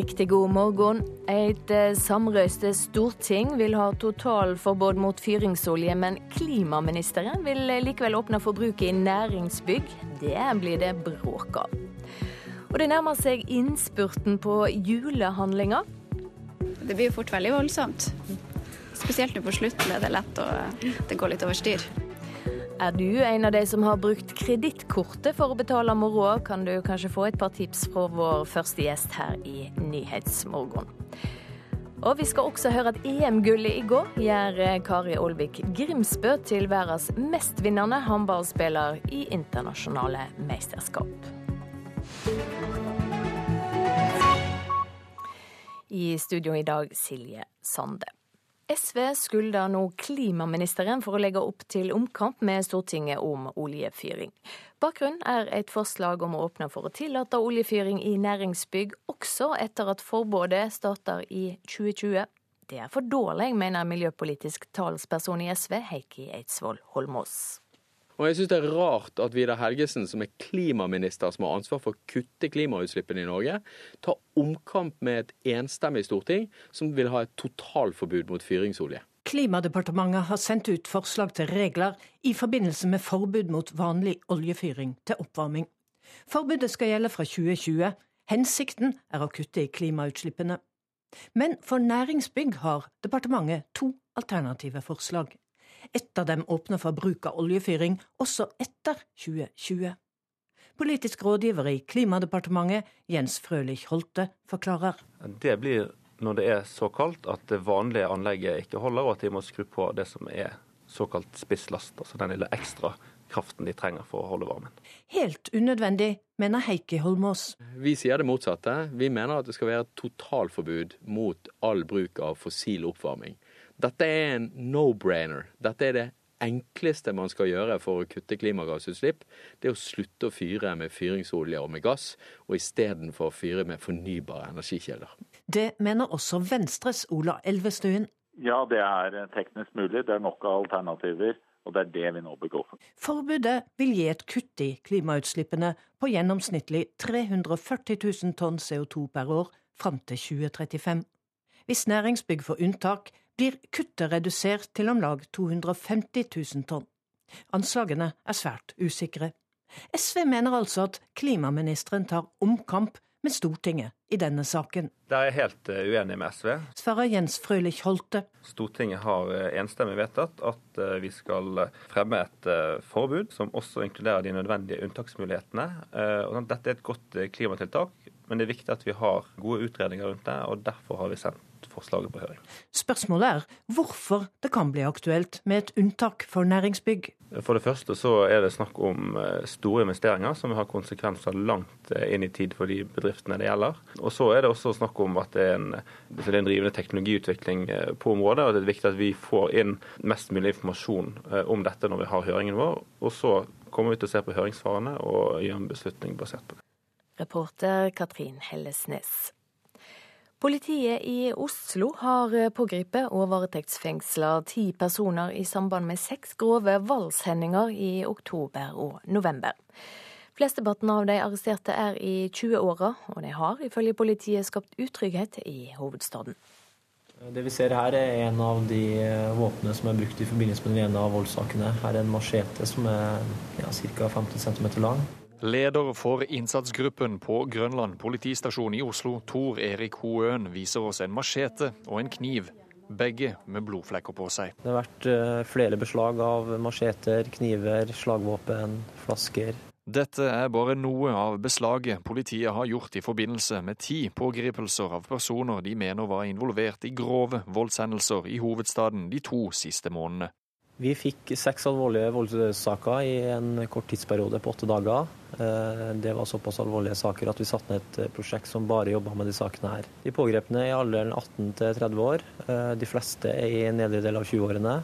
Riktig god morgen. Et eh, samrøyste storting vil ha totalforbud mot fyringsolje, men klimaministeren vil likevel åpne for bruk i næringsbygg. Det blir det bråk av. Og det nærmer seg innspurten på julehandlinga. Det blir jo fort veldig voldsomt. Spesielt nå på slutten er det lett å det går litt over styr. Er du en av de som har brukt kredittkortet for å betale moroa, kan du kanskje få et par tips fra vår første gjest her i Nyhetsmorgon. Og vi skal også høre at EM-gullet i går gjør Kari Olvik Grimsbø til verdens mestvinnende håndballspiller i internasjonale mesterskap. I studio i dag Silje Sande. SV skylder nå klimaministeren for å legge opp til omkamp med Stortinget om oljefyring. Bakgrunnen er et forslag om å åpne for å tillate oljefyring i næringsbygg, også etter at forbudet starter i 2020. Det er for dårlig, mener miljøpolitisk talsperson i SV, Heikki Eidsvoll Holmås. Og jeg syns det er rart at Vidar Helgesen, som er klimaminister som har ansvar for å kutte klimautslippene i Norge, tar omkamp med et enstemmig storting som vil ha et totalforbud mot fyringsolje. Klimadepartementet har sendt ut forslag til regler i forbindelse med forbud mot vanlig oljefyring til oppvarming. Forbudet skal gjelde fra 2020. Hensikten er å kutte i klimautslippene. Men for næringsbygg har departementet to alternative forslag. Ett av dem åpner for bruk av oljefyring også etter 2020. Politisk rådgiver i Klimadepartementet, Jens Frølich Holte, forklarer. Det blir når det er så kaldt at det vanlige anlegget ikke holder, og at de må skru på det som er såkalt spisslast, altså den lille ekstra kraften de trenger for å holde varmen. Helt unødvendig, mener Heikki Holmås. Vi sier det motsatte. Vi mener at det skal være et totalforbud mot all bruk av fossil oppvarming. Dette er en no-brainer. Dette er det enkleste man skal gjøre for å kutte klimagassutslipp. Det er å slutte å fyre med fyringsolje og med gass, og istedenfor fyre med fornybare energikilder. Det mener også Venstres Ola Elvestuen. Ja, det er teknisk mulig. Det er nok av alternativer. Og det er det vi nå begår for. Forbudet vil gi et kutt i klimautslippene på gjennomsnittlig 340 000 tonn CO2 per år fram til 2035. Hvis næringsbygg får unntak, blir kuttet redusert til om lag 250 000 tonn. Anslagene er svært usikre. SV mener altså at klimaministeren tar omkamp med Stortinget i denne saken. Der er jeg helt eh, uenig med SV. Svarer Jens Frølich Holte. Stortinget har eh, enstemmig vedtatt at eh, vi skal fremme et forbud som også inkluderer de nødvendige unntaksmulighetene. Dette er et godt klimatiltak, men det er viktig at vi har gode utredninger rundt det, og derfor har vi sendt forslaget på høring. Spørsmålet er hvorfor det kan bli aktuelt med et unntak for næringsbygg. For det første så er det snakk om eh, store investeringer som har konsekvenser langt eh, inn i tid for de bedriftene det gjelder. Og så er det også snakk om at det er en, det er en drivende teknologiutvikling eh, på området. og Det er viktig at vi får inn mest mulig informasjon om dette når vi har høringen vår. Og så kommer vi til å se på høringssvarene og gjøre en beslutning basert på det. Reporter Katrin Hellesnes. Politiet i Oslo har pågrepet og varetektsfengsla ti personer i samband med seks grove voldshendinger i oktober og november. Flesteparten av de arresterte er i 20-åra, og de har ifølge politiet skapt utrygghet i hovedstaden. Det vi ser her er en av de våpnene som er brukt i forbindelse med den ene av voldssakene. Her er en machete som er ja, ca. 50 cm lang. Leder for innsatsgruppen på Grønland politistasjon i Oslo, Tor Erik Hoøen, viser oss en machete og en kniv, begge med blodflekker på seg. Det har vært eh, flere beslag av macheter, kniver, slagvåpen, flasker. Dette er bare noe av beslaget politiet har gjort i forbindelse med ti pågripelser av personer de mener var involvert i grove voldshendelser i hovedstaden de to siste månedene. Vi fikk seks alvorlige voldssaker i en kort tidsperiode på åtte dager. Eh, det var såpass alvorlige saker at vi satte ned et eh, prosjekt som bare jobba med de sakene her. De pågrepne er i alderen 18 til 30 år. Eh, de fleste er i nedre del av 20-årene.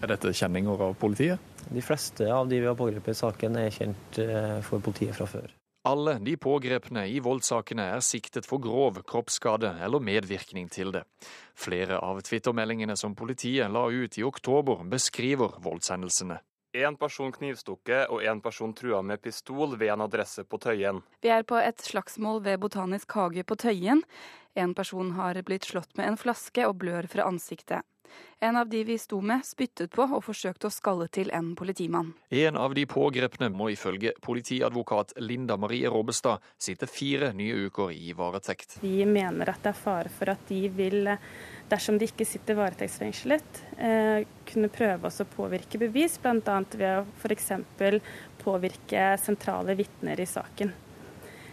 Er dette kjenninger av politiet? De fleste av de vi har pågrepet i saken er kjent for politiet fra før. Alle de pågrepne i voldssakene er siktet for grov kroppsskade eller medvirkning til det. Flere av twittermeldingene som politiet la ut i oktober, beskriver voldshendelsene. Én person knivstukket og én person trua med pistol ved en adresse på Tøyen. Vi er på et slagsmål ved Botanisk hage på Tøyen. En person har blitt slått med en flaske og blør fra ansiktet. En av de vi sto med, spyttet på og forsøkte å skalle til en politimann. En av de pågrepne må ifølge politiadvokat Linda Marie Robbestad sitte fire nye uker i varetekt. Vi mener at det er fare for at de vil, dersom de ikke sitter varetektsfengslet, eh, kunne prøve oss å påvirke bevis, bl.a. ved å f.eks. påvirke sentrale vitner i saken.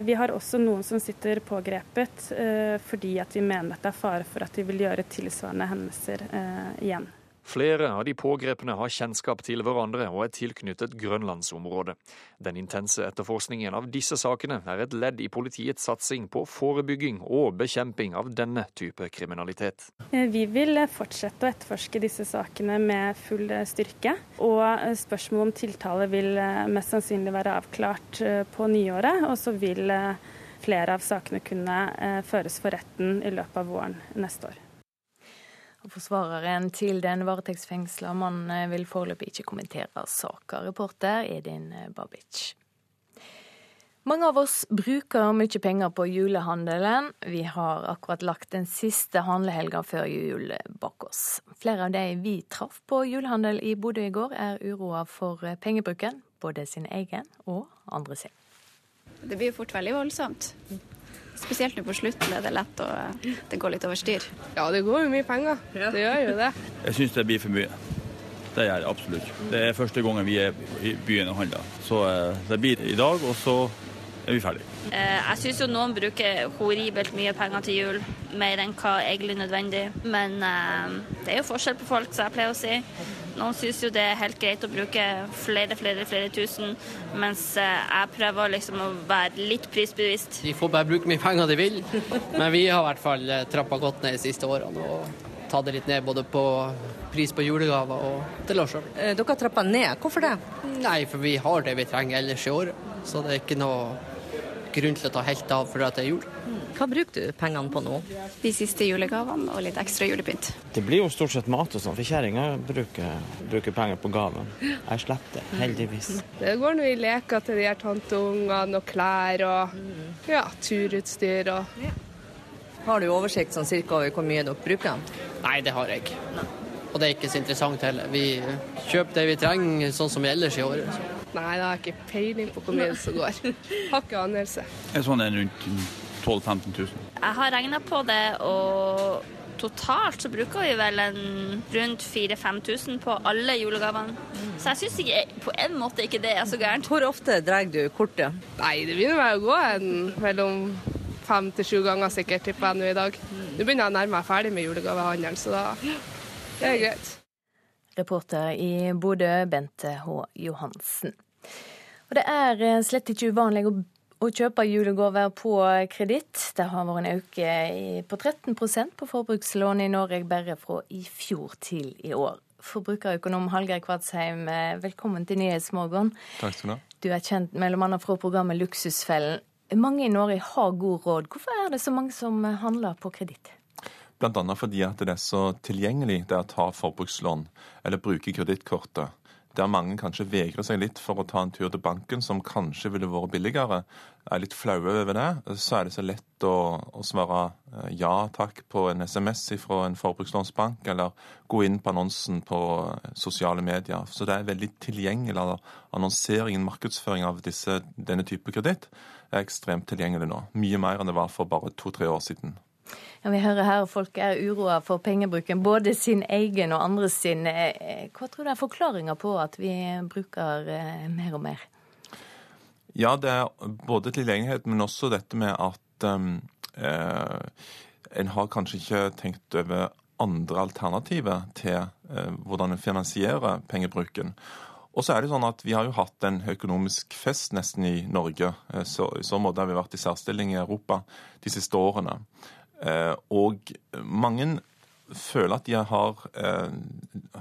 Vi har også noen som sitter pågrepet eh, fordi at vi mener at det er fare for at de vil gjøre tilsvarende hendelser eh, igjen. Flere av de pågrepne har kjennskap til hverandre og er tilknyttet grønlandsområdet. Den intense etterforskningen av disse sakene er et ledd i politiets satsing på forebygging og bekjemping av denne type kriminalitet. Eh, vi vil fortsette å etterforske disse sakene med full styrke. Og spørsmålet om tiltale vil mest sannsynlig være avklart på nyåret. Og så vil flere av sakene kunne føres for retten i løpet av våren neste år. Og Forsvareren til den varetektsfengsla mannen vil foreløpig ikke kommentere saka. Reporter Edin Babic. Mange av oss bruker mye penger på julehandelen. Vi har akkurat lagt den siste handlehelga før jul bak oss. Flere av de vi traff på julehandel i Bodø i går, er uroa for pengebruken. Både sin egen og andre sin. Det blir fort veldig voldsomt. Spesielt nå på slutten er det lett å det går litt over styr. Ja, det går jo mye penger. Ja. Det gjør jo det. Jeg syns det blir for mye. Det gjør det absolutt. Det er første gangen vi er i byen og handler. Så det blir i dag, og så er vi ferdige. Jeg syns jo noen bruker horribelt mye penger til jul, mer enn hva egentlig nødvendig. Men det er jo forskjell på folk, som jeg pleier å si. Noen syns jo det er helt greit å bruke flere, flere, flere tusen, mens jeg prøver liksom å være litt prisbevisst. De får bare bruke mye penger de vil, men vi har i hvert fall trappa godt ned de siste årene og tatt det litt ned både på pris på julegaver og til oss sjøl. Dere har trappa ned, hvorfor det? Nei, for vi har det vi trenger ellers i året, så det er ikke noe grunn til å ta helt av for at det er jul. Hva bruker du pengene på nå? De siste julegavene og litt ekstra julepynt. Det blir jo stort sett mat og sånn, for kjerringa bruker, bruker, penger på gaven. Jeg slipper det, heldigvis. Det går nå i leker til de her tanteungene og klær og ja, turutstyr og Har du oversikt sånn cirka over hvor mye dere bruker? Nei, det har jeg ikke. Og det er ikke så interessant heller. Vi kjøper det vi trenger, sånn som ellers i året. Nei, jeg har ikke peiling på hvor mye det går. Har ikke anelse. Er sånn en rundt 12 000-15 000. Jeg har regna på det, og totalt så bruker vi vel en rundt 4000-5000 på alle julegavene. Så jeg syns på en måte ikke det er så gærent. Hvor ofte drar du kortet? Nei, det begynner vel å gå en mellom fem til sju ganger sikkert, tipper jeg nå i dag. Nå begynner jeg å nærme meg ferdig med julegavehandelen, så da det er greit. Reporter i Bodø, Bente H. Johansen. Og det er slett ikke uvanlig å å kjøpe julegaver på kreditt. Det har vært en økning på 13% på forbrukslån i Norge bare fra i fjor til i år. Forbrukerøkonom Hallgeir Kvadsheim, velkommen til Nyhetsmorgen. Takk skal Du ha. Du er kjent bl.a. fra programmet Luksusfellen. Mange i Norge har god råd. Hvorfor er det så mange som handler på kreditt? Bl.a. fordi at det er så tilgjengelig det å ta forbrukslån eller bruke kredittkortet der mange kanskje vegrer seg litt for å ta en tur til banken, som kanskje ville vært billigere, er litt flaue over det, så er det så lett å, å svare ja takk på en SMS fra en forbrukslånsbank, eller gå inn på annonsen på sosiale medier. Så det er veldig tilgjengelig. Annonseringen, markedsføring av disse, denne type kreditt er ekstremt tilgjengelig nå. Mye mer enn det var for bare to-tre år siden. Ja, Vi hører her folk er uroa for pengebruken, både sin egen og andres sin. Hva tror du er forklaringa på at vi bruker mer og mer? Ja, det er både tilgjengelighet, men også dette med at um, eh, en har kanskje ikke tenkt over andre alternativer til eh, hvordan en finansierer pengebruken. Og så er det sånn at Vi har jo hatt en økonomisk fest nesten i Norge. Så, I så måte har vi vært i særstilling i Europa de siste årene. Og mange føler at de har eh,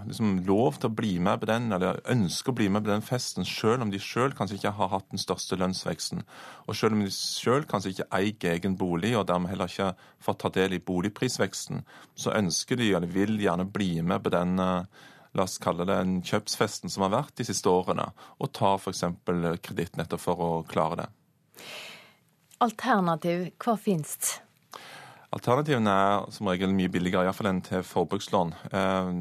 liksom lov til å bli med på den, eller ønsker å bli med på den festen, selv om de selv kanskje ikke har hatt den største lønnsveksten. Og selv om de selv kanskje ikke eier egen bolig, og dermed heller ikke får ta del i boligprisveksten, så ønsker de, eller vil gjerne bli med på den la oss kalle det den kjøpsfesten som har vært de siste årene, og tar f.eks. kreditt nettopp for å klare det. Alternativ, hva finnes? Alternativene er som regel mye billigere, iallfall enn til forbrukslån. Eh,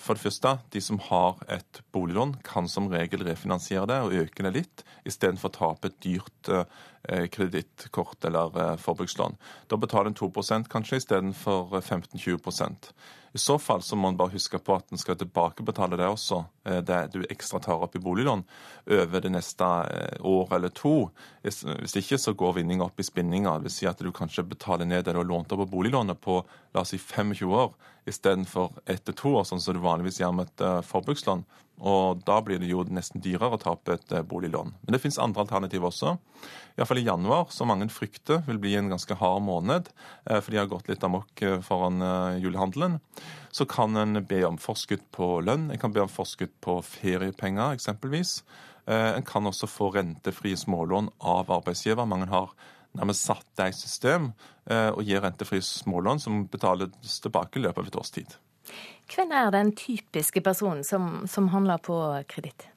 for det første, de som har et boliglån, kan som regel refinansiere det og øke det litt, istedenfor å tape et dyrt eh, kredittkort eller eh, forbrukslån. Da betaler en 2% kanskje istedenfor 15-20 i så fall så må man bare huske på at en skal tilbakebetale det også, eh, det du ekstra tar opp i boliglån, over det neste eh, år eller to. Hvis ikke så går vinninga opp i spinninga. Det vil si at du kanskje betaler ned det du har lånt opp på boliglånet på la oss si 25 år, istedenfor ett til to år, sånn som du vanligvis gjør med et uh, forbrukslån. Og da blir det jo nesten dyrere å ta opp et uh, boliglån. Men det finnes andre alternativer også. Iallfall i januar, som mange frykter vil bli en ganske hard måned, uh, for de har gått litt amok foran julehandelen. Så kan en be om forskudd på lønn, en kan be om forskudd på feriepenger eksempelvis. En kan også få rentefrie smålån av arbeidsgiver. Mange har nærmest satt det i system og gir rentefrie smålån som betales tilbake i løpet av et års tid. Hvem er den typiske personen som, som handler på kreditt?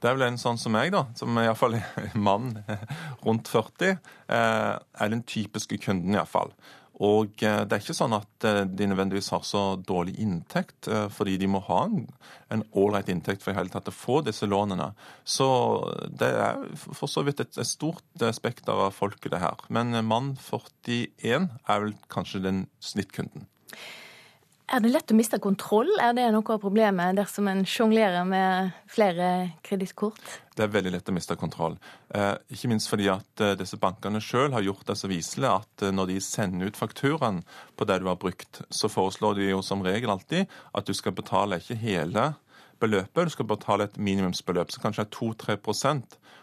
Det er vel en sånn som meg, da, som er iallfall mann rundt 40, eh, er den typiske kunden iallfall. Og eh, det er ikke sånn at eh, de nødvendigvis har så dårlig inntekt, fordi de må ha en ålreit inntekt for i hele tatt å få disse lånene. Så det er for så vidt et, stort spekter av folket, det her. Men mann 41 er vel kanskje den snittkunden. Er det lett å miste kontroll? Er det noe av problemet dersom en sjonglerer med flere kredittkort? Det er veldig lett å miste kontroll. Eh, ikke minst fordi at eh, disse bankene sjøl har gjort det så viselig at eh, når de sender ut fakturaen på det du har brukt, så foreslår de jo som regel alltid at du skal betale ikke hele beløpet, du skal betale et minimumsbeløp, som kanskje er 2-3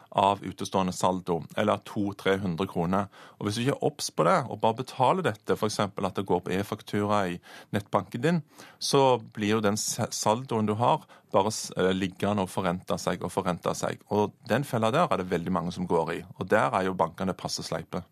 av utestående saldo, eller 200-300 kroner. Og Hvis du ikke er obs på det, og bare betaler dette, f.eks. at det går på e-faktura i nettbanken din, så blir jo den saldoen du har, bare eh, liggende og forrente seg og forrente seg. Og Den fella der er det veldig mange som går i. Og der er jo bankene passe sleipe.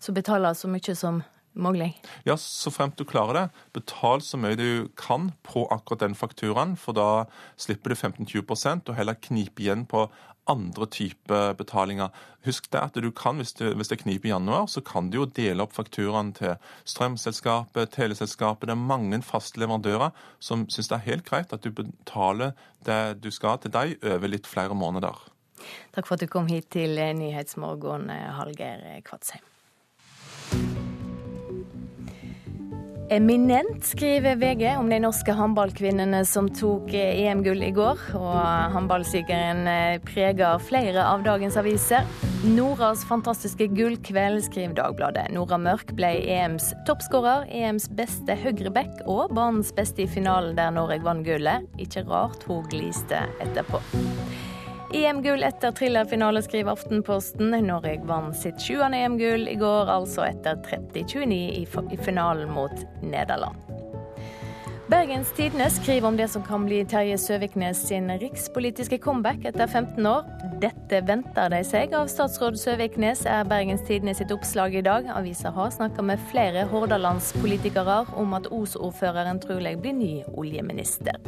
Så betaler så mye som mulig? Ja, så fremt du klarer det. Betal så mye du kan på akkurat den fakturaen, for da slipper du 15-20 og heller knipe igjen på andre typer betalinger. Husk det at du kan, hvis det, hvis det kniper i januar, så kan du jo dele opp fakturaen til strømselskapet, teleselskapet. Det er mange faste leverandører som syns det er helt greit at du betaler det du skal til deg over litt flere måneder. Takk for at du kom hit til Nyhetsmorgen, Hallgeir Kvadsheim. Eminent, skriver VG om de norske håndballkvinnene som tok EM-gull i går. Og håndballsigeren eh, preger flere av dagens aviser. Noras fantastiske gullkveld, skriver Dagbladet. Nora Mørk ble EMs toppskårer, EMs beste høyreback og banens beste i finalen der Norge vant gullet. Ikke rart hun gliste etterpå. EM-gull etter thrillerfinale, skriver Aftenposten. Norge vant sitt sjuende EM-gull i går, altså etter 30-29 i finalen mot Nederland. Bergens Tidende skriver om det som kan bli Terje Søviknes sin rikspolitiske comeback etter 15 år. Dette venter de seg av statsråd Søviknes, er Bergens Tidende sitt oppslag i dag. Avisa har snakka med flere hordalandspolitikere om at Os-ordføreren trolig blir ny oljeminister.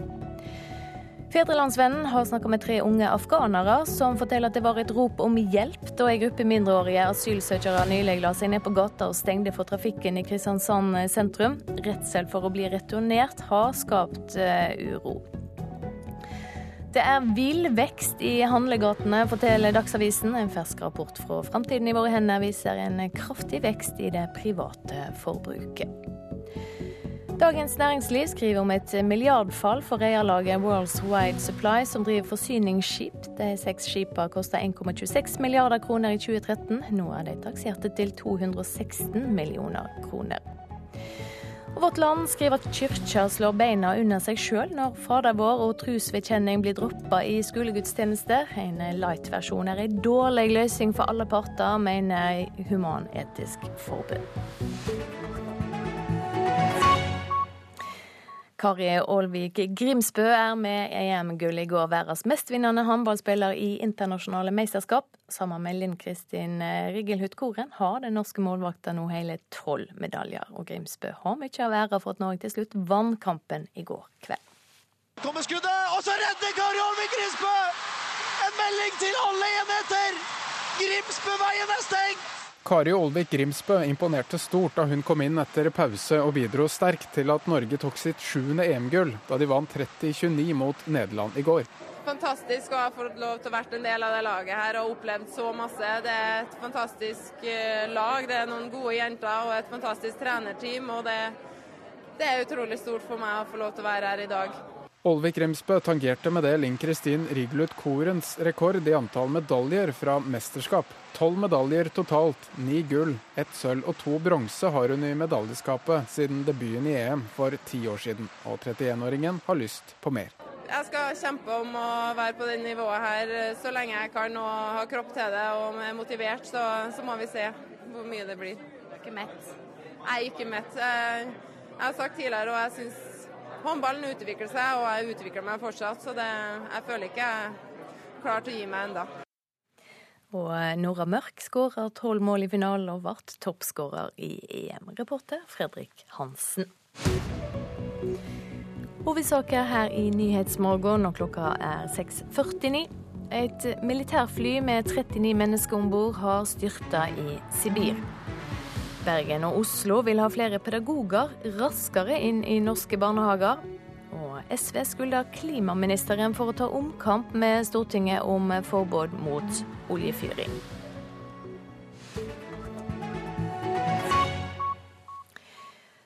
Fedrelandsvennen har snakka med tre unge afghanere som forteller at det var et rop om hjelp da ei gruppe mindreårige asylsøkere nylig la seg ned på gata og stengte for trafikken i Kristiansand sentrum. Redsel for å bli returnert har skapt uh, uro. Det er vill vekst i handlegatene, forteller Dagsavisen. En fersk rapport fra Framtiden i våre hender viser en kraftig vekst i det private forbruket. Dagens Næringsliv skriver om et milliardfall for reialaget World's Wide Supply, som driver forsyningsskip. De seks skipene kosta 1,26 milliarder kroner i 2013. Nå er de takserte til 216 millioner kroner. Og Vårt Land skriver at kyrkja slår beina under seg sjøl når Fader vår og trosvedkjenning blir droppa i skolegudstjenester. En light-versjon er en dårlig løsning for alle parter, mener Human-Etisk Forbund. Kari Aalvik Grimsbø er med EM-gull i går, verdens mestvinnende håndballspiller i internasjonale mesterskap. Sammen med Linn Kristin Riggelhut Koren har den norske målvakta nå hele tolv medaljer. Og Grimsbø har mye av æra for at Norge til slutt vant kampen i går kveld. Kommer skuddet, og så redder Kari Aalvik Grimsbø! En melding til alle enheter! Grimsbøveien er stengt! Kari Olvik Grimsbø imponerte stort da hun kom inn etter pause og bidro sterkt til at Norge tok sitt sjuende EM-gull da de vant 30-29 mot Nederland i går. Fantastisk å ha fått lov til å være en del av det laget her og opplevd så masse. Det er et fantastisk eh, lag. Det er noen gode jenter og et fantastisk trenerteam. og det, det er utrolig stort for meg å få lov til å være her i dag. Olvik Remsbø tangerte med det Linn Kristin Riglut Korens rekord i antall medaljer fra mesterskap. Tolv medaljer totalt, ni gull, ett sølv og to bronse har hun i medaljeskapet siden debuten i EM for ti år siden. Og 31-åringen har lyst på mer. Jeg skal kjempe om å være på det nivået her så lenge jeg kan og ha kropp til det og er motivert. Så, så må vi se hvor mye det blir. Du er ikke mett? Jeg er ikke mett. Jeg, jeg har sagt tidligere, og jeg syns håndballen utvikler seg, og jeg utvikler meg fortsatt. Så det, jeg føler ikke jeg er klar til å gi meg ennå. Og Nora Mørk skårer tolv mål i finalen og ble toppskårer i EM. Reporter Fredrik Hansen. Hovedsaker her i Nyhetsmorgen når klokka er 6.49. Et militærfly med 39 mennesker om bord har styrta i Sibir. Bergen og Oslo vil ha flere pedagoger raskere inn i norske barnehager. SV skylder klimaministeren for å ta omkamp med Stortinget om forbud mot oljefyring.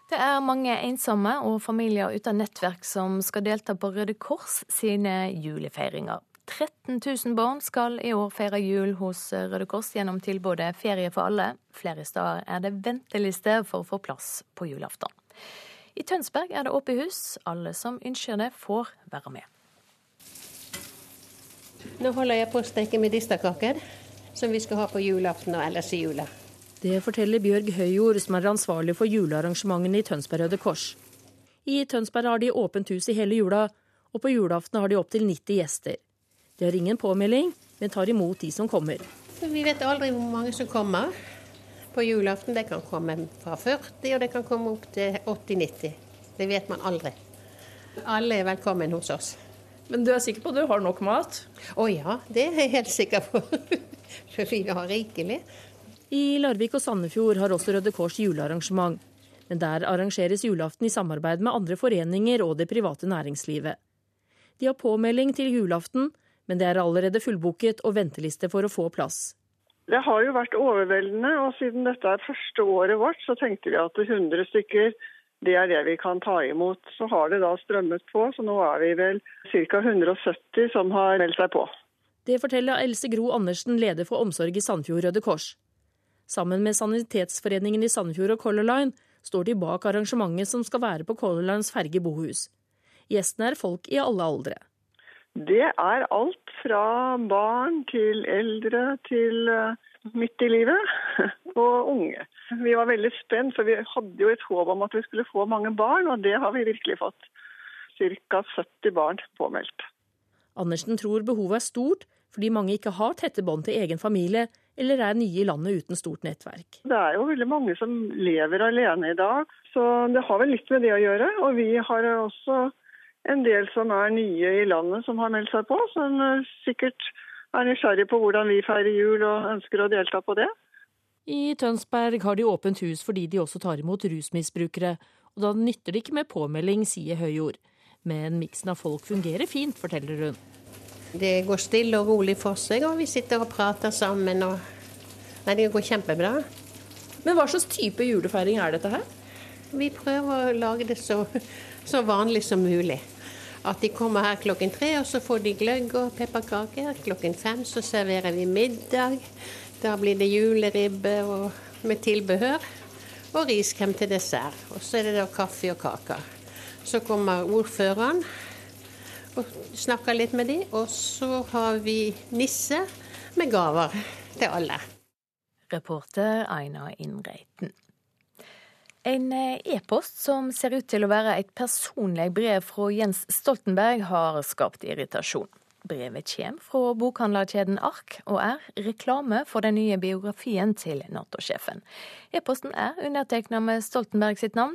Det er mange ensomme og familier uten nettverk som skal delta på Røde Kors sine julefeiringer. 13 000 barn skal i år feire jul hos Røde Kors gjennom tilbudet Ferie for alle. Flere steder er det venteliste for å få plass på julaften. I Tønsberg er det åpent hus. Alle som ønsker det, får være med. Nå holder jeg på å steke medisterkaker, som vi skal ha på julaften og ellers i jula. Det forteller Bjørg Høyjord, som er ansvarlig for julearrangementene i Tønsberg Røde Kors. I Tønsberg har de åpent hus i hele jula, og på julaften har de opptil 90 gjester. De har ingen påmelding, men tar imot de som kommer. Vi vet aldri hvor mange som kommer på julaften. Det kan komme fra 40, og det kan komme opp til 80-90. Det vet man aldri. Alle er velkommen hos oss. Men du er sikker på at du har nok mat? Å ja, det er jeg helt sikker på. For vi har rikelig. I Larvik og Sandefjord har også Røde Kors julearrangement. Men der arrangeres julaften i samarbeid med andre foreninger og det private næringslivet. De har påmelding til julaften, men det er allerede fullbooket og venteliste for å få plass. Det har jo vært overveldende, og siden dette er første året vårt, så tenkte vi at 100 stykker det er det vi kan ta imot. Så har det da strømmet på, så nå er vi vel ca. 170 som har meldt seg på. Det forteller Else Gro Andersen, leder for omsorg i Sandfjord Røde Kors. Sammen med Sanitetsforeningen i Sandefjord og Color Line står de bak arrangementet som skal være på Color Lines ferge bohus. Gjestene er folk i alle aldre. Det er alt fra barn til eldre til midt i livet og unge. Vi var veldig spent, for vi hadde jo et håp om at vi skulle få mange barn, og det har vi virkelig fått. Ca. 70 barn påmeldt. Andersen tror behovet er stort, fordi mange ikke har tette bånd til egen familie, eller er nye i landet uten stort nettverk. Det er jo veldig mange som lever alene i dag, så det har vel litt med det å gjøre. Og vi har også en del som er nye i landet som har meldt seg på, som sikkert er nysgjerrig på hvordan vi feirer jul og ønsker å delta på det. I Tønsberg har de åpent hus fordi de også tar imot rusmisbrukere, og da nytter det ikke med påmelding, sier Høyjord. Men miksen av folk fungerer fint, forteller hun. Det går stille og rolig for seg, og vi sitter og prater sammen. Og... Nei, det går kjempebra. Men hva slags type julefeiring er dette her? Vi prøver å lage det så, så vanlig som mulig. At de kommer her klokken tre, og så får de gløgg og pepperkaker. Klokken fem så serverer vi middag. Da blir det juleribbe med tilbehør. Og riskrem til dessert. Og så er det da kaffe og kaker. Så kommer ordføreren og snakker litt med dem. Og så har vi nisse med gaver til alle. Reporter Aina Innreiten. En e-post som ser ut til å være et personlig brev fra Jens Stoltenberg, har skapt irritasjon. Brevet kommer fra bokhandlerkjeden Ark, og er reklame for den nye biografien til Nato-sjefen. E-posten er undertegna med Stoltenberg sitt navn.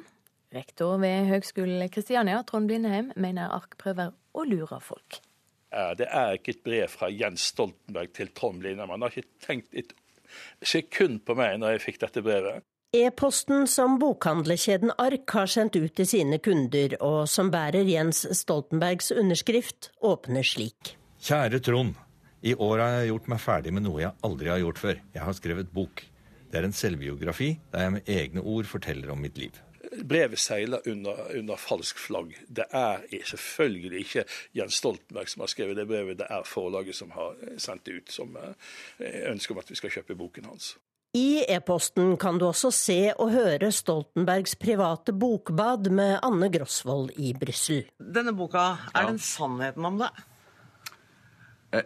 Rektor ved Høgskolen Kristiania, Trond Blindheim, mener ARK prøver å lure folk. Det er ikke et brev fra Jens Stoltenberg til Trond Blindheim. Han har ikke tenkt et sekund på meg når jeg fikk dette brevet. E-posten som bokhandlekjeden Ark har sendt ut til sine kunder, og som bærer Jens Stoltenbergs underskrift, åpner slik. Kjære Trond. I år har jeg gjort meg ferdig med noe jeg aldri har gjort før. Jeg har skrevet bok. Det er en selvbiografi der jeg med egne ord forteller om mitt liv. Brevet seiler under, under falsk flagg. Det er selvfølgelig ikke Jens Stoltenberg som har skrevet det brevet, det er forlaget som har sendt det ut som ønsker om at vi skal kjøpe boken hans. I e-posten kan du også se og høre Stoltenbergs private bokbad med Anne Grosvold i Brussel. Denne boka, er den sannheten om det?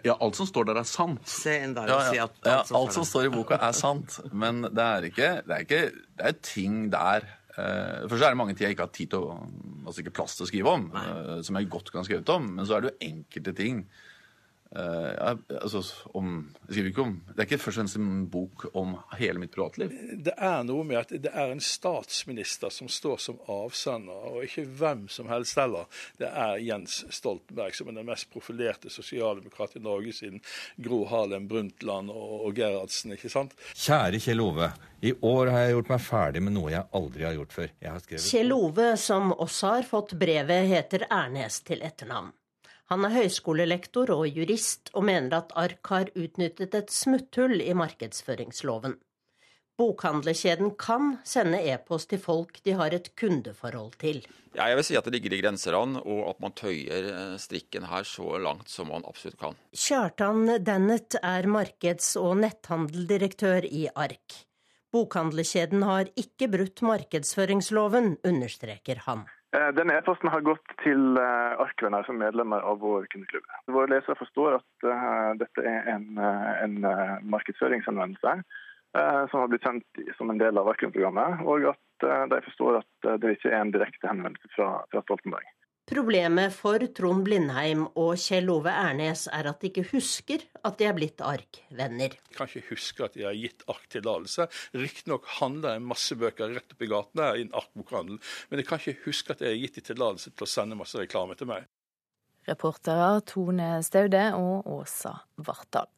Ja, alt som står der er sant. Se inn der Ja, og si at at ja, alt som står i boka er sant, men det er ikke Det er, ikke, det er ting der. For Først er det mange ting jeg ikke har tid til å Altså ikke plass til å skrive om, eh, som jeg godt kan skrive ut om, men så er det jo enkelte ting eh, ja, altså om, ikke om, Det er ikke først og fremst en bok om hele mitt privatliv. Det er noe med at det er en statsminister som står som avsender, og ikke hvem som helst heller. Det er Jens Stoltenberg, som er den mest profilerte sosialdemokrat i Norge siden Gro Harlem Brundtland og, og Gerhardsen, ikke sant? Kjære Kjell Ove. I år har jeg gjort meg ferdig med noe jeg aldri har gjort før. Jeg har skrevet Kjell Ove, som også har fått brevet, heter Ernes til etternavn. Han er høyskolelektor og jurist, og mener at ARK har utnyttet et smutthull i markedsføringsloven. Bokhandlerkjeden kan sende e-post til folk de har et kundeforhold til. Ja, jeg vil si at det ligger i grenseland, og at man tøyer eh, strikken her så langt som man absolutt kan. Kjartan Dennett er markeds- og netthandeldirektør i ARK. Bokhandlerkjeden har ikke brutt markedsføringsloven, understreker han. Eh, Denne e-posten har gått til eh, arkvenner som medlemmer av vår kundeklubb. Våre lesere forstår at eh, dette er en, en markedsføringshenvendelse som har blitt sendt som en del av Arkven-programmet, og at de forstår at det ikke er en direkte henvendelse fra, fra Stoltenberg. Problemet for Trond Blindheim og Kjell Ove Ernes er at de ikke husker at de er blitt ARK-venner. Jeg kan ikke huske at de har gitt ARK tillatelse. Riktignok handler en masse bøker rett oppi gaten her i en ARK-bokhandel, men jeg kan ikke huske at jeg har gitt dem tillatelse til å sende masse reklame til meg. Reportere Tone Staude og Åsa Vartdal.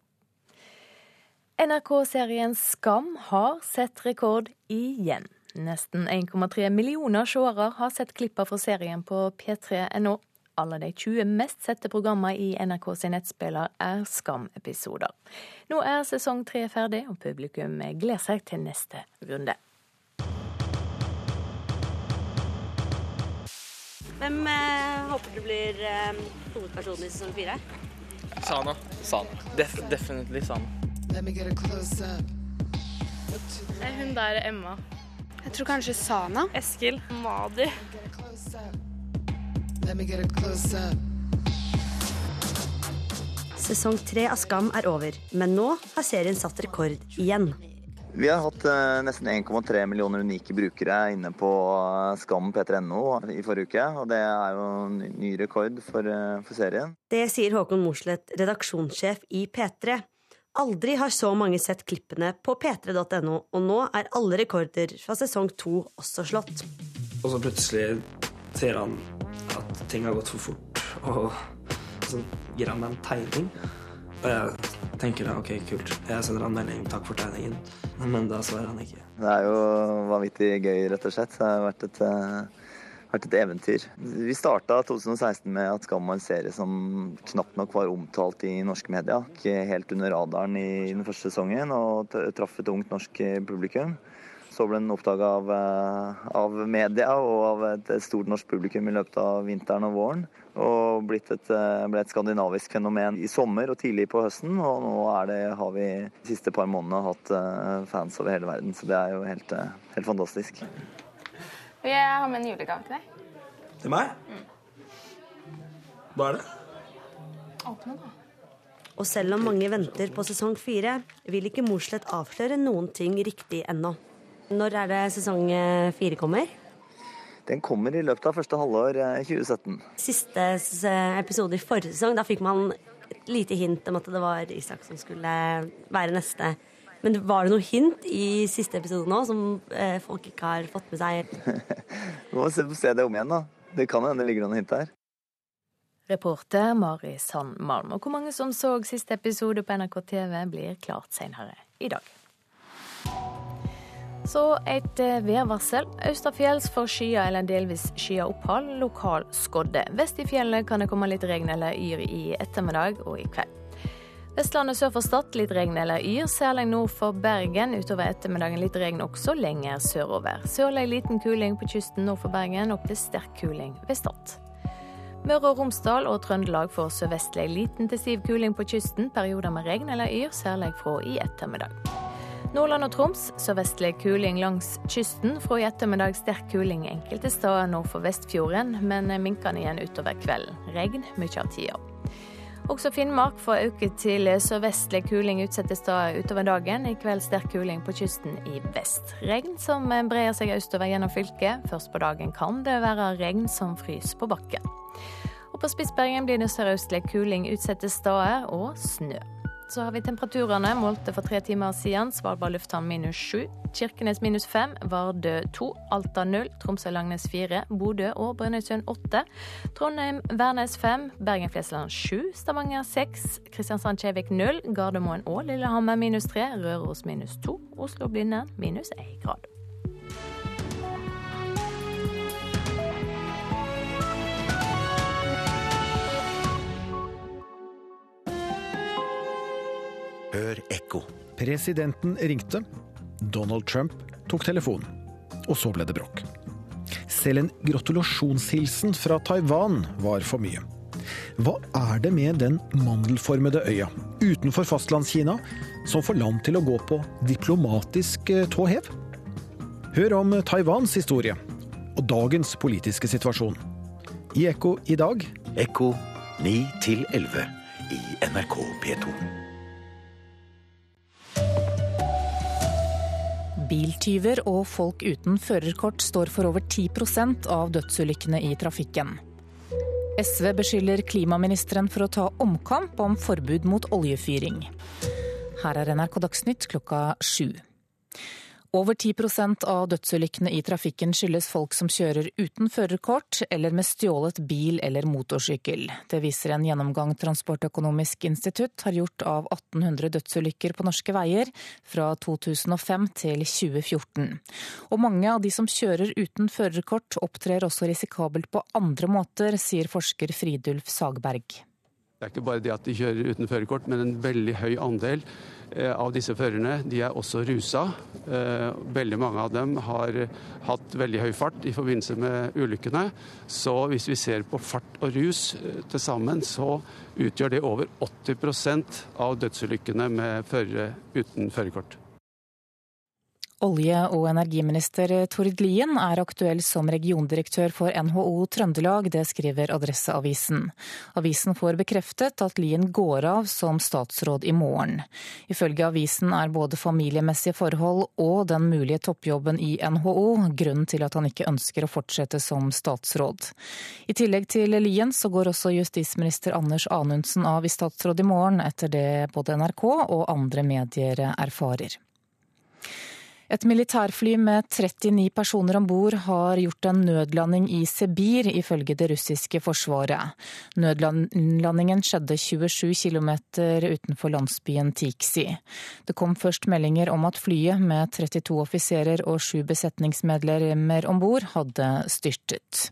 NRK-serien Skam har sett rekord igjen. Nesten 1,3 millioner seere har sett klipper fra serien på p3.no. Alle de 20 mest sette programmene i NRK sin nettspiller er Skam-episoder. Nå er sesong tre ferdig, og publikum gleder seg til neste runde. Hvem eh, håper du blir eh, hovedpersonen i sesong fire? Sana. Sana. Def definitivt Sana. Det er hun der Emma. Jeg tror kanskje Sana. Eskil. Madi. Sesong tre av Skam er over, men nå har serien satt rekord igjen. Vi har hatt eh, nesten 1,3 millioner unike brukere inne på eh, Skam p3.no i forrige uke. Og det er jo en ny rekord for, eh, for serien. Det sier Håkon Mosleth, redaksjonssjef i P3. Aldri har så mange sett klippene på p3.no, og nå er alle rekorder fra sesong to også slått. Og så plutselig ser han at ting har gått for fort, og så gir han meg en tegning. Og jeg tenker da, ok, kult. Jeg sender han melding 'takk for tegningen', men da svarer han ikke. Det er jo vanvittig gøy, rett og slett. Det har vært et, eh, vært et eventyr. Vi starta 2016 med at Skam var en serie som knapt nok var omtalt i norske media. Ikke helt under radaren i den første sesongen, og traff et ungt norsk publikum. Så ble den oppdaga av, eh, av media og av et, stort norsk publikum i løpet av vinteren og våren. Og blitt et, eh, ble et skandinavisk fenomen i sommer og tidlig på høsten. Og nå det, har vi de siste par månedene hatt eh, fans over hele verden, så det er jo helt, helt fantastisk. Jeg har med en julegave til deg. Til meg? Hva er det? Åpne, da. Og selv om mange venter på sesong fire, vil ikke Mosleth avsløre noen ting riktig ennå. Når er det sesong eh, fire kommer? Den kommer i løpet av første halvår eh, 2017. Siste episode i forrige sesong, da fikk man et lite hint om at det var Isak som skulle være neste Men var det noe hint i siste episode nå som eh, folk ikke har fått med seg? Vi må se, se det om igjen, da. Det kan hende det ligger noen hint der. Reporter Mari Sand Malm. Og hvor mange som så siste episode på NRK TV, blir klart senere i dag. Så et eh, værvarsel. Østafjells får skyer eller delvis skya opphold. Lokal skodde. Vest i fjellet kan det komme litt regn eller yr i ettermiddag og i kveld. Vestlandet sør for Stad litt regn eller yr, særlig nord for Bergen. Utover ettermiddagen litt regn også lenger sørover. Sørlig liten kuling på kysten nord for Bergen, opp til sterk kuling ved Stad. Møre og Romsdal og Trøndelag får sørvestlig liten til stiv kuling på kysten. Perioder med regn eller yr, særlig fra i ettermiddag. Nordland og Troms sørvestlig kuling langs kysten. Fra i ettermiddag sterk kuling enkelte steder nord for Vestfjorden, men minkende igjen utover kvelden. Regn mye av tida. Også Finnmark får øke til sørvestlig kuling utsatte steder utover dagen. I kveld sterk kuling på kysten i vest. Regn som brer seg østover gjennom fylket. Først på dagen kan det være regn som fryser på bakken. Og på Spitsbergen blir det sørøstlig kuling utsatte steder og snø. Så har vi temperaturene målte for tre timer siden. Svalbard lufthavn minus sju. Kirkenes minus fem. Vardø to. Alta null. Tromsø-Langnes fire. Bodø og Brønnøysund åtte. Trondheim-Værnes fem. Bergen-Flesland sju. Stavanger seks. Kristiansand-Kjevik null. Gardermoen og Lillehammer minus tre. Røros minus to. Oslo-Blindern minus én grad. Hør ekko. Presidenten ringte. Donald Trump tok telefonen. Og så ble det bråk. Selv en gratulasjonshilsen fra Taiwan var for mye. Hva er det med den mandelformede øya utenfor fastlandskina som får land til å gå på diplomatisk eh, tå hev? Hør om Taiwans historie og dagens politiske situasjon. I Ekko i dag Ekko 9 11 i NRK P2. Biltyver og folk uten førerkort står for over 10% av dødsulykkene i trafikken. SV beskylder klimaministeren for å ta omkamp om forbud mot oljefyring. Her er NRK Dagsnytt klokka sju. Over 10% av dødsulykkene i trafikken skyldes folk som kjører uten førerkort eller med stjålet bil eller motorsykkel. Det viser en gjennomgang Transportøkonomisk institutt har gjort av 1800 dødsulykker på norske veier fra 2005 til 2014. Og mange av de som kjører uten førerkort opptrer også risikabelt på andre måter, sier forsker Fridulf Sagberg. Det er ikke bare det at de kjører uten førerkort, men en veldig høy andel eh, av disse førerne de er også rusa. Eh, veldig mange av dem har hatt veldig høy fart i forbindelse med ulykkene. Så hvis vi ser på fart og rus eh, til sammen, så utgjør det over 80% av dødsulykkene med førere uten førerkort. Olje- og energiminister Tord Lien er aktuell som regiondirektør for NHO Trøndelag, det skriver Adresseavisen. Avisen får bekreftet at Lien går av som statsråd i morgen. Ifølge avisen er både familiemessige forhold og den mulige toppjobben i NHO grunnen til at han ikke ønsker å fortsette som statsråd. I tillegg til Lien så går også justisminister Anders Anundsen av i statsråd i morgen, etter det både NRK og andre medier erfarer. Et militærfly med 39 personer om bord har gjort en nødlanding i Sibir, ifølge det russiske forsvaret. Nødlandingen skjedde 27 km utenfor landsbyen Tiksi. Det kom først meldinger om at flyet med 32 offiserer og sju besetningsmedlemmer om bord hadde styrtet.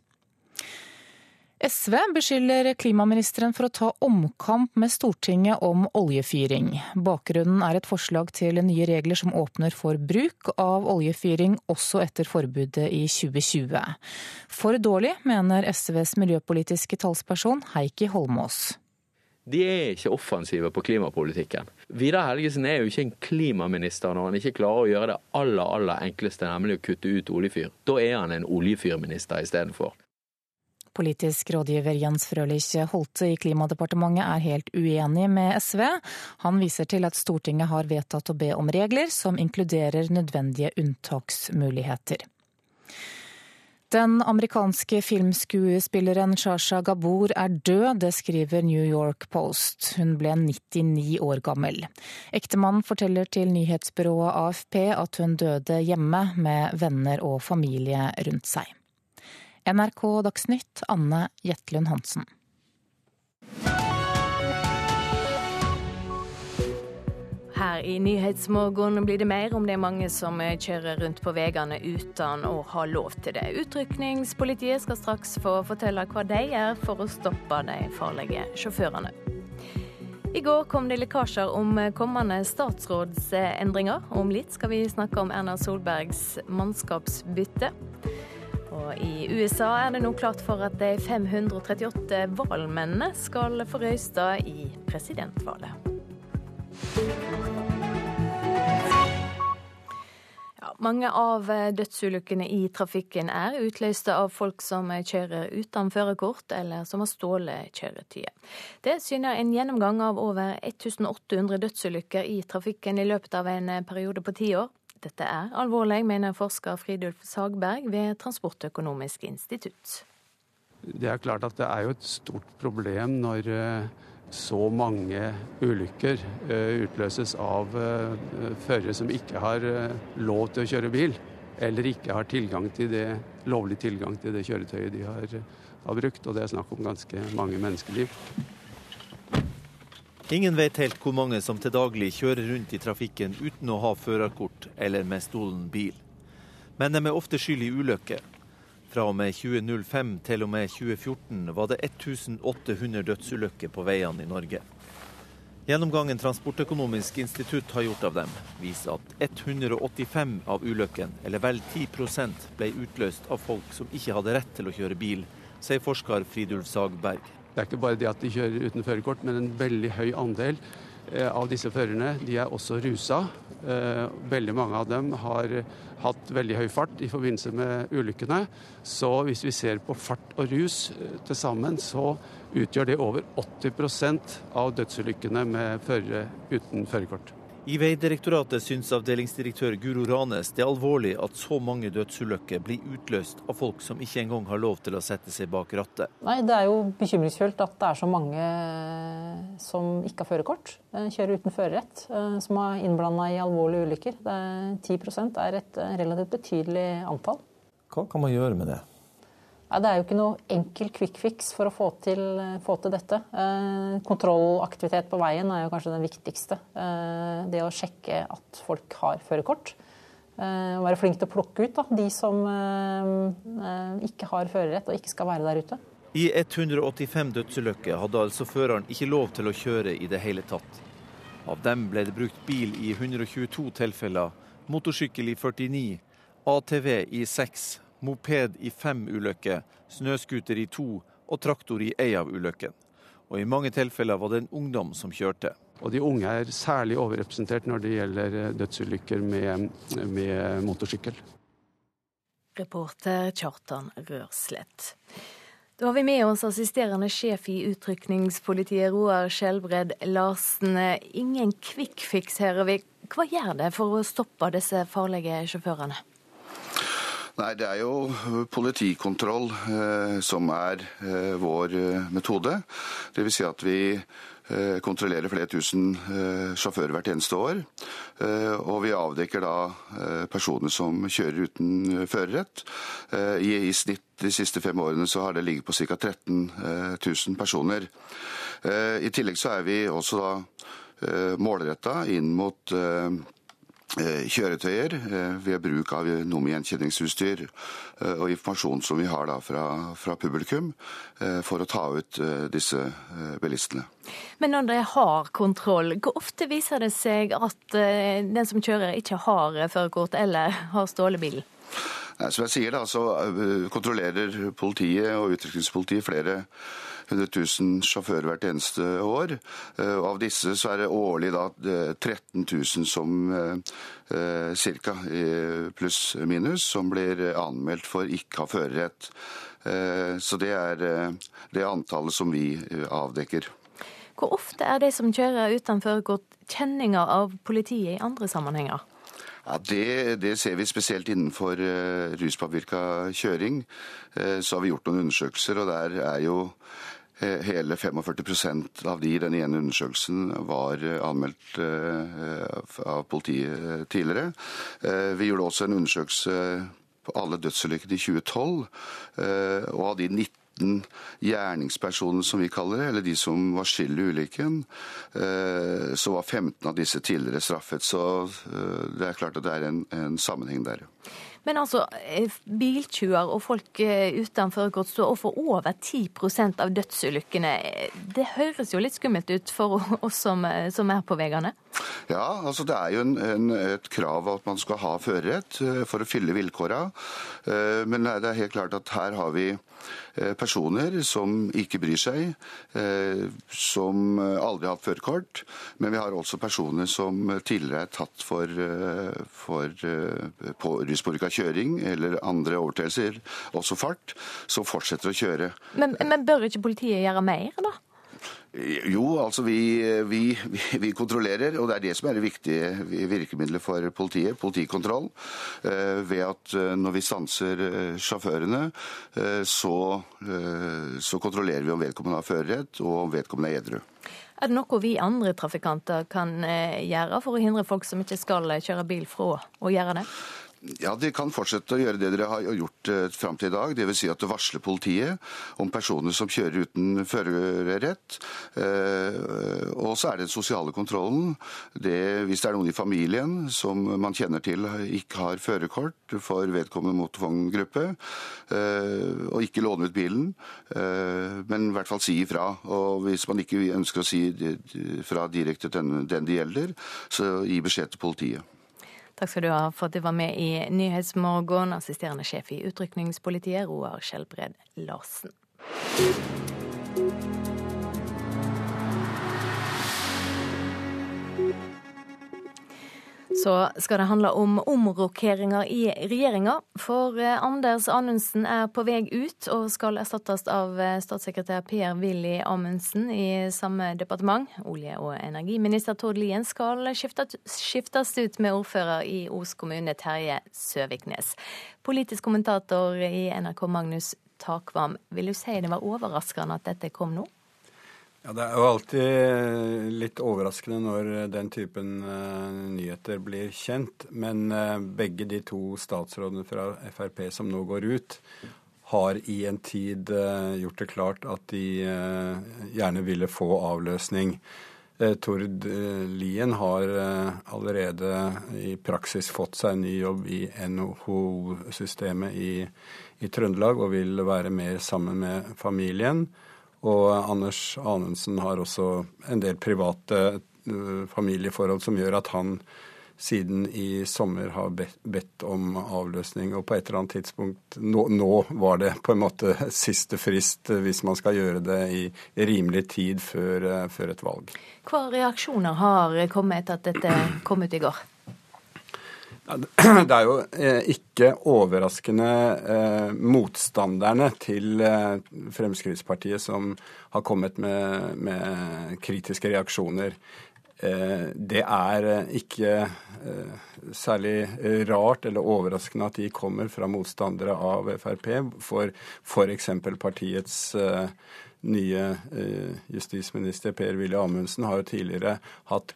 SV beskylder klimaministeren for å ta omkamp med Stortinget om oljefyring. Bakgrunnen er et forslag til nye regler som åpner for bruk av oljefyring også etter forbudet i 2020. For dårlig, mener SVs miljøpolitiske talsperson Heikki Holmås. De er ikke offensive på klimapolitikken. Vidar Helgesen er jo ikke en klimaminister når han ikke klarer å gjøre det aller, aller enkleste, nemlig å kutte ut oljefyr. Da er han en oljefyrminister istedenfor. Politisk rådgiver Jens Frølich Holte i Klimadepartementet er helt uenig med SV. Han viser til at Stortinget har vedtatt å be om regler som inkluderer nødvendige unntaksmuligheter. Den amerikanske filmskuespilleren Shasha Gabor er død, det skriver New York Post. Hun ble 99 år gammel. Ektemannen forteller til nyhetsbyrået AFP at hun døde hjemme med venner og familie rundt seg. NRK Dagsnytt, Anne Jetlund Hansen. Her i Nyhetsmorgen blir det mer om det er mange som kjører rundt på veiene uten å ha lov til det. Utrykningspolitiet skal straks få fortelle hva de gjør for å stoppe de farlige sjåførene. I går kom det lekkasjer om kommende statsrådsendringer. Om litt skal vi snakke om Erna Solbergs mannskapsbytte. Og I USA er det nå klart for at de 538 valgmennene skal få røysta i presidentvalget. Mange av dødsulykkene i trafikken er utløste av folk som kjører uten førerkort, eller som har stjålet kjøretøyet. Det syner en gjennomgang av over 1800 dødsulykker i trafikken i løpet av en periode på ti år. Dette er alvorlig, mener forsker Fridulf Sagberg ved Transportøkonomisk institutt. Det er klart at det er jo et stort problem når så mange ulykker utløses av førere som ikke har lov til å kjøre bil, eller ikke har tilgang til det, lovlig tilgang til det kjøretøyet de har, har brukt. Og det er snakk om ganske mange menneskeliv. Ingen vet helt hvor mange som til daglig kjører rundt i trafikken uten å ha førerkort eller med stolen bil. Men de er ofte skyld i ulykker. Fra og med 2005 til og med 2014 var det 1800 dødsulykker på veiene i Norge. Gjennomgangen Transportøkonomisk institutt har gjort av dem, viser at 185 av ulykkene, eller vel 10% ble utløst av folk som ikke hadde rett til å kjøre bil, sier forsker Fridulf Sagberg. Det er ikke bare det at de kjører uten førerkort, men en veldig høy andel av disse førerne de er også rusa. Veldig mange av dem har hatt veldig høy fart i forbindelse med ulykkene. Så hvis vi ser på fart og rus til sammen, så utgjør det over 80% av dødsulykkene med førere uten førerkort. I Vegdirektoratet syns avdelingsdirektør Guro Ranes det er alvorlig at så mange dødsulykker blir utløst av folk som ikke engang har lov til å sette seg bak rattet. Nei, Det er jo bekymringsfullt at det er så mange som ikke har førerkort, kjører uten førerrett, som er innblanda i alvorlige ulykker. Det er 10 er et relativt betydelig antall. Hva kan man gjøre med det? Ja, det er jo ikke noe enkel quick fix for å få til, få til dette. Eh, kontrollaktivitet på veien er jo kanskje den viktigste. Eh, det å sjekke at folk har førerkort. Eh, være flink til å plukke ut da, de som ikke har førerrett og ikke skal være der ute. I 185 dødsulykker hadde altså føreren ikke lov til å kjøre i det hele tatt. Av dem ble det brukt bil i 122 tilfeller, motorsykkel i 49, ATV i 6 moped i fem ulykker, snøscooter i to og traktor i ei av ulykkene. Og i mange tilfeller var det en ungdom som kjørte. Og de unge er særlig overrepresentert når det gjelder dødsulykker med, med motorsykkel. Reporter Kjartan Rørslett. Da har vi med oss assisterende sjef i utrykningspolitiet, Roar Skjelbred Larsen. Ingen kvikkfiks fix her. Hva gjør det for å stoppe disse farlige sjåførene? Nei, Det er jo politikontroll eh, som er eh, vår metode. Dvs. Si at vi eh, kontrollerer flere tusen sjåfører hvert eneste år. Og vi avdekker da personer som kjører uten førerrett. I, snitt de siste fem årene så har det ligget på ca. 13 000 personer. I tillegg så er vi også da målretta inn mot kjøretøyer ved bruk av nummergjenkjenningsutstyr og informasjon som vi har fra, fra, publikum for å ta ut disse bilistene. Men når dere har kontroll, hvor ofte viser det seg at den som kjører ikke har førerkort eller har stjålet bilen? Som jeg sier, da, så kontrollerer politiet og utrykningspolitiet flere 100 000 sjåfører hvert eneste år. Og av disse så er det årlig da 13 000 som ca. pluss minus som blir anmeldt for ikke å ha førerrett. Så det er det antallet som vi avdekker. Hvor ofte er de som kjører uten førerkort kjenninger av politiet i andre sammenhenger? Ja, det, det, ser vi spesielt innenfor uh, ruspåvirka kjøring. Uh, så har vi gjort noen undersøkelser, og der er jo uh, hele 45% av de i den ene undersøkelsen var anmeldt av politiet tidligere. Vi gjorde også en undersøkelse på alle dødsulykkene i 2012, og av de 19 19 gjerningspersonene, som vi kaller det, eller de som var skyld i ulykken, eh, så var 15 av disse tidligere straffet. Så eh, det er klart at det er en, en sammenheng der. Men altså, eh, biltjuver og folk uten førerkort står for over 10 av dødsulykkene. Det høres jo litt skummelt ut for oss som, som er på veiene? Ja, altså det er jo en, en, et krav at man skal ha førerrett for å fylle vilkåra. Men det er helt klart at her har vi Eh, personer som ikke bryr seg, eh, som aldri har hatt førerkort. Men vi har også personer som tidligere er tatt for, for på ruspåvirka kjøring eller andre overtredelser, også fart, så fortsetter å kjøre. Men, men bør ikke politiet gjøre mer, da? Jo, altså vi, vi, vi, kontrollerer, og det er det som er det viktige virkemidlet for politiet. Politikontroll. Eh, ved at eh, når vi stanser eh, sjåførene, så, så kontrollerer vi om vedkommende har førerrett og om vedkommende er edru. Er det noe vi andre trafikanter kan gjøre for å hindre folk som ikke skal kjøre bil fra å gjøre det? Ja, De kan fortsette å gjøre det dere har gjort eh, fram til i dag. Dvs. Si at du varsler politiet om personer som kjører uten førerrett. Eh, og så er det den sosiale kontrollen. Det, hvis det er noen i familien som man kjenner til ikke har førerkort for vedkommende motorvogngruppe, eh, og ikke låne ut bilen, men i hvert fall si ifra. Og hvis man ikke ønsker å si fra direkte til den det gjelder, så gi beskjed til politiet. Takk skal du ha for at du var med i Nyhetsmorgen, assisterende sjef i Utrykningspolitiet, Roar Skjelbred Larsen. Så skal det handle om omrokeringer i regjeringa. For eh, Anders Anundsen er på vei ut og skal erstattes av eh, statssekretær Per-Willy Amundsen i samme departement. Olje- og energiminister Tord Lien skal skiftes ut med ordfører i Os kommune, Terje Søviknes. Politisk kommentator i NRK, Magnus Takvam, vil du si det var overraskende at dette kom nå? Ja, Det er jo alltid litt overraskende når den typen uh, nyheter blir kjent. Men begge de to statsrådene fra Frp som nå går ut, har i en tid gjort det klart at de gjerne ville få avløsning. Tord Lien har allerede i praksis fått seg en ny jobb i NHO-systemet i, i Trøndelag og vil være mer sammen med familien. Og Anders Anundsen har også en del private uh, familieforhold som gjør at han siden i sommer har bedt, om avløsning. Og på et eller annet tidspunkt nå, nå, var det på en måte siste frist uh, hvis man skal gjøre det i rimelig tid før, uh, før et valg. Hva reaksjoner har kommet etter at dette kom ut i går? Det er jo eh, ikke overraskende eh, motstanderne til eh, Fremskrittspartiet som har kommet med, med kritiske reaksjoner. Det er ikke særlig rart eller overraskende at de kommer fra motstandere av Frp. For f.eks. partiets nye justisminister Per-Willy Amundsen har jo tidligere hatt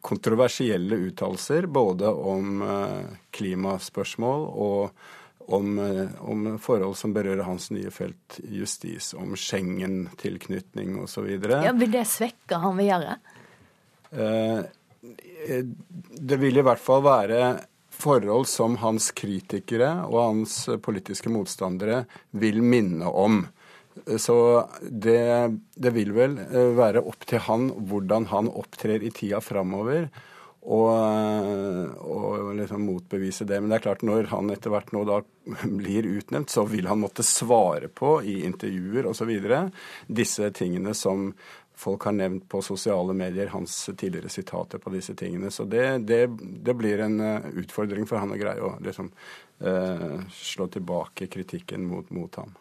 kontroversielle uttalelser både om eh, klimaspørsmål og om, eh, om, forhold som berører hans nye felt, justis, om Schengen-tilknytning osv. Ja, vil det svekke han videre? Det vil i hvert fall være forhold som hans kritikere og hans politiske motstandere vil minne om. Så det, det, vil vel eh, være opp til han hvordan han opptrer i tida framover. Og, og liksom motbevise det. Men det er klart når han etter hvert nå da blir utnevnt, så vil han måtte svare på i intervjuer osv. disse tingene som folk har nevnt på sosiale medier hans tidligere sitater på disse tingene. Så det, det, det blir en utfordring for han å greie å liksom, eh, slå tilbake kritikken mot, mot, ham.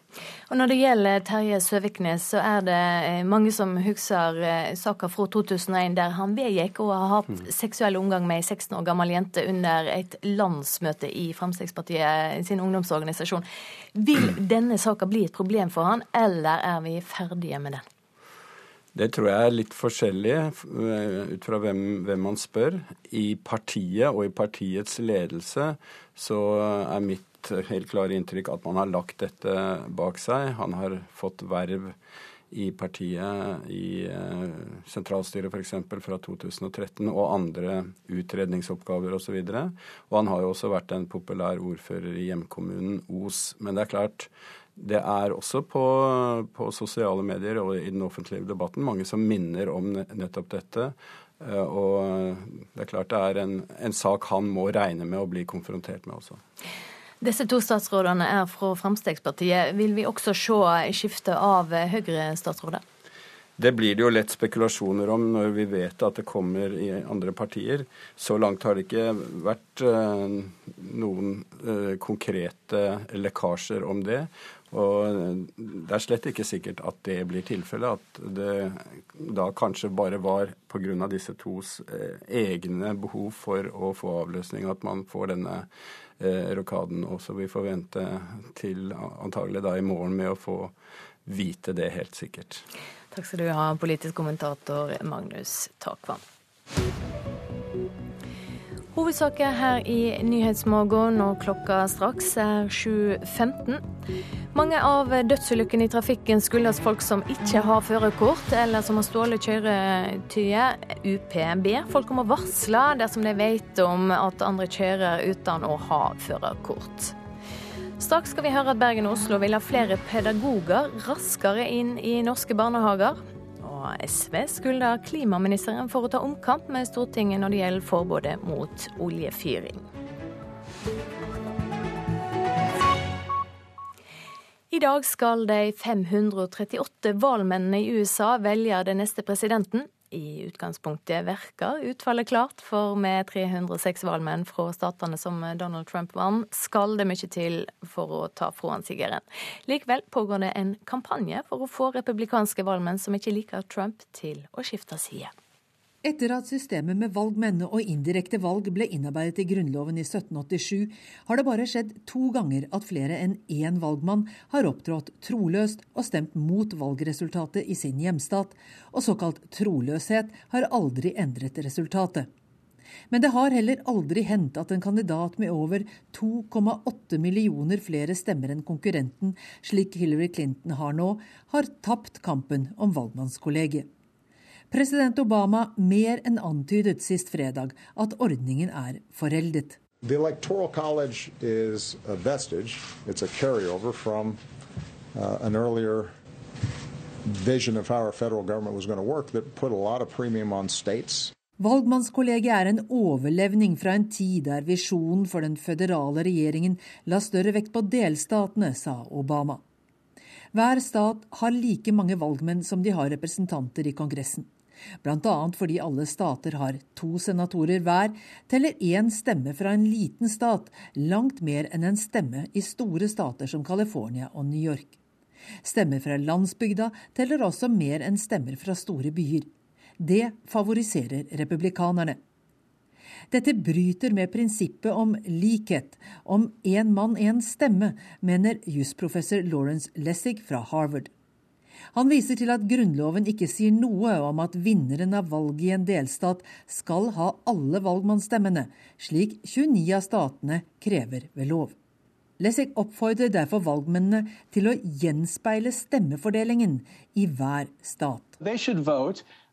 Og Når det gjelder Terje Søviknes, så er det eh, mange som husker eh, saka fra 2001 der han vedgikk å ha hatt mm. seksuell omgang med ei 16 år gammel jente under et landsmøte i Fremskrittspartiet sin ungdomsorganisasjon. Vil denne saka bli et problem for han, eller er vi ferdige med den? Det tror jeg er litt forskjellig eh, ut fra hvem, hvem, man spør. I partiet og i partiets ledelse så er mitt helt klare inntrykk at man har lagt dette bak seg. Han har fått verv i partiet, i eh, sentralstyret f.eks. fra 2013, og andre utredningsoppgaver osv. Og, så og han har jo også vært en populær ordfører i hjemkommunen Os. Men det er klart, det er også på, på, sosiale medier og i den offentlige debatten mange som minner om nettopp dette. Eh, og det er klart det er en, en sak han må regne med å bli konfrontert med også. Disse to statsrådene er fra Fremskrittspartiet. Vil vi også se skifte av Høyre-statsråder? Det blir det jo lett spekulasjoner om når vi vet at det kommer i andre partier. Så langt har det ikke vært uh, noen uh, konkrete lekkasjer om det. Og det er slett ikke sikkert at det blir tilfellet. At det da kanskje bare var pga. disse tos eh, egne behov for å få avløsning at man får denne eh, rokaden. også. vi får vente til antagelig da i morgen med å få vite det helt sikkert. Takk skal du ha, politisk kommentator Magnus Takvam. Hovedsaker her i Nyhetsmorgen og klokka straks er 7.15. Mange av dødsulykkene i trafikken skyldes folk som ikke har førerkort, eller som har stjålet kjøretøyet. UPB folk om å varsle dersom de vet om at andre kjører uten å ha førerkort. Straks skal vi høre at Bergen og Oslo vil ha flere pedagoger raskere inn i norske barnehager. SV skulle da klimaministeren for å ta omkamp med Stortinget når det gjelder forbudet mot oljefyring. I dag skal de 538 valgmennene i USA velge den neste presidenten. I utgangspunktet virker utfallet klart, for med 306 valgmenn fra statene som Donald Trump vant, skal det mye til for å ta fra han sigeren. Likevel pågår det en kampanje for å få republikanske valgmenn som ikke liker Trump, til å skifte side. Etter at systemet med valgmenn og indirekte valg ble innarbeidet i Grunnloven i 1787, har det bare skjedd to ganger at flere enn én valgmann har opptrådt troløst og stemt mot valgresultatet i sin hjemstat, og såkalt troløshet har aldri endret resultatet. Men det har heller aldri hendt at en kandidat med over 2,8 millioner flere stemmer enn konkurrenten, slik Hillary Clinton har nå, har tapt kampen om valgmannskollegiet. President Obama mer enn antydet sist fredag at ordningen er foreldet. The Electoral College is a vestige. It's a carryover from uh, an earlier vision of how our federal government was going to work that put a lot of premium on states. Valgmannskollegiet er en overlevning fra en tid der visjonen for den føderale regjeringen la større vekt på delstatene, sa Obama. Hver stat har like mange valgmenn som de har representanter i Kongressen. Bl.a. fordi alle stater har to senatorer hver, teller én stemme fra en liten stat langt mer enn en stemme i store stater som California og New York. Stemmer fra landsbygda teller også mer enn stemmer fra store byer. Det favoriserer republikanerne. Dette bryter med prinsippet om likhet, om én mann, én stemme, mener jusprofessor Lawrence Lessig fra Harvard. Han viser til at Grunnloven ikke sier noe om at vinneren av valget i en delstat skal ha alle valgmannsstemmene, slik 29 av statene krever ved lov. Lessig oppfordrer derfor valgmennene til å gjenspeile stemmefordelingen i hver stat.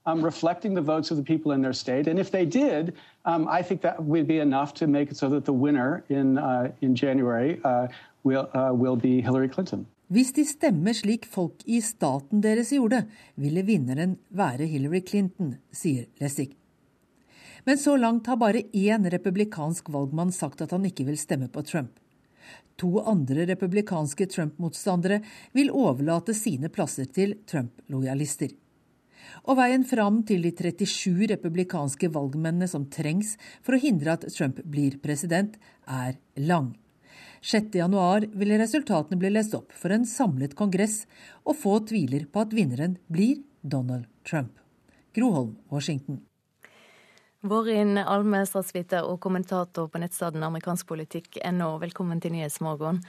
Um, reflecting the votes of the people in their state. And if they did, um, I think that would be enough to make it so that the winner in, uh, in January uh, will, uh, will be Hillary Clinton. Hvis de stemmer slik folk i staten deres gjorde, ville vinneren være Hillary Clinton, sier Lessig. Men så langt har bare én republikansk valgmann sagt at han ikke vil stemme på Trump. To andre republikanske Trump-motstandere vil overlate sine plasser til Trump-lojalister. Og veien fram til de 37 republikanske valgmennene som trengs for å hindre at Trump blir president, er lang. 6.1 vil resultatene bli lest opp for en samlet kongress, og få tviler på at vinneren blir Donald Trump. Groholm, Washington. Vårin Alme, statsviter og kommentator på nettstedet amerikanskpolitikk.no, velkommen til Nyhetsmorgen.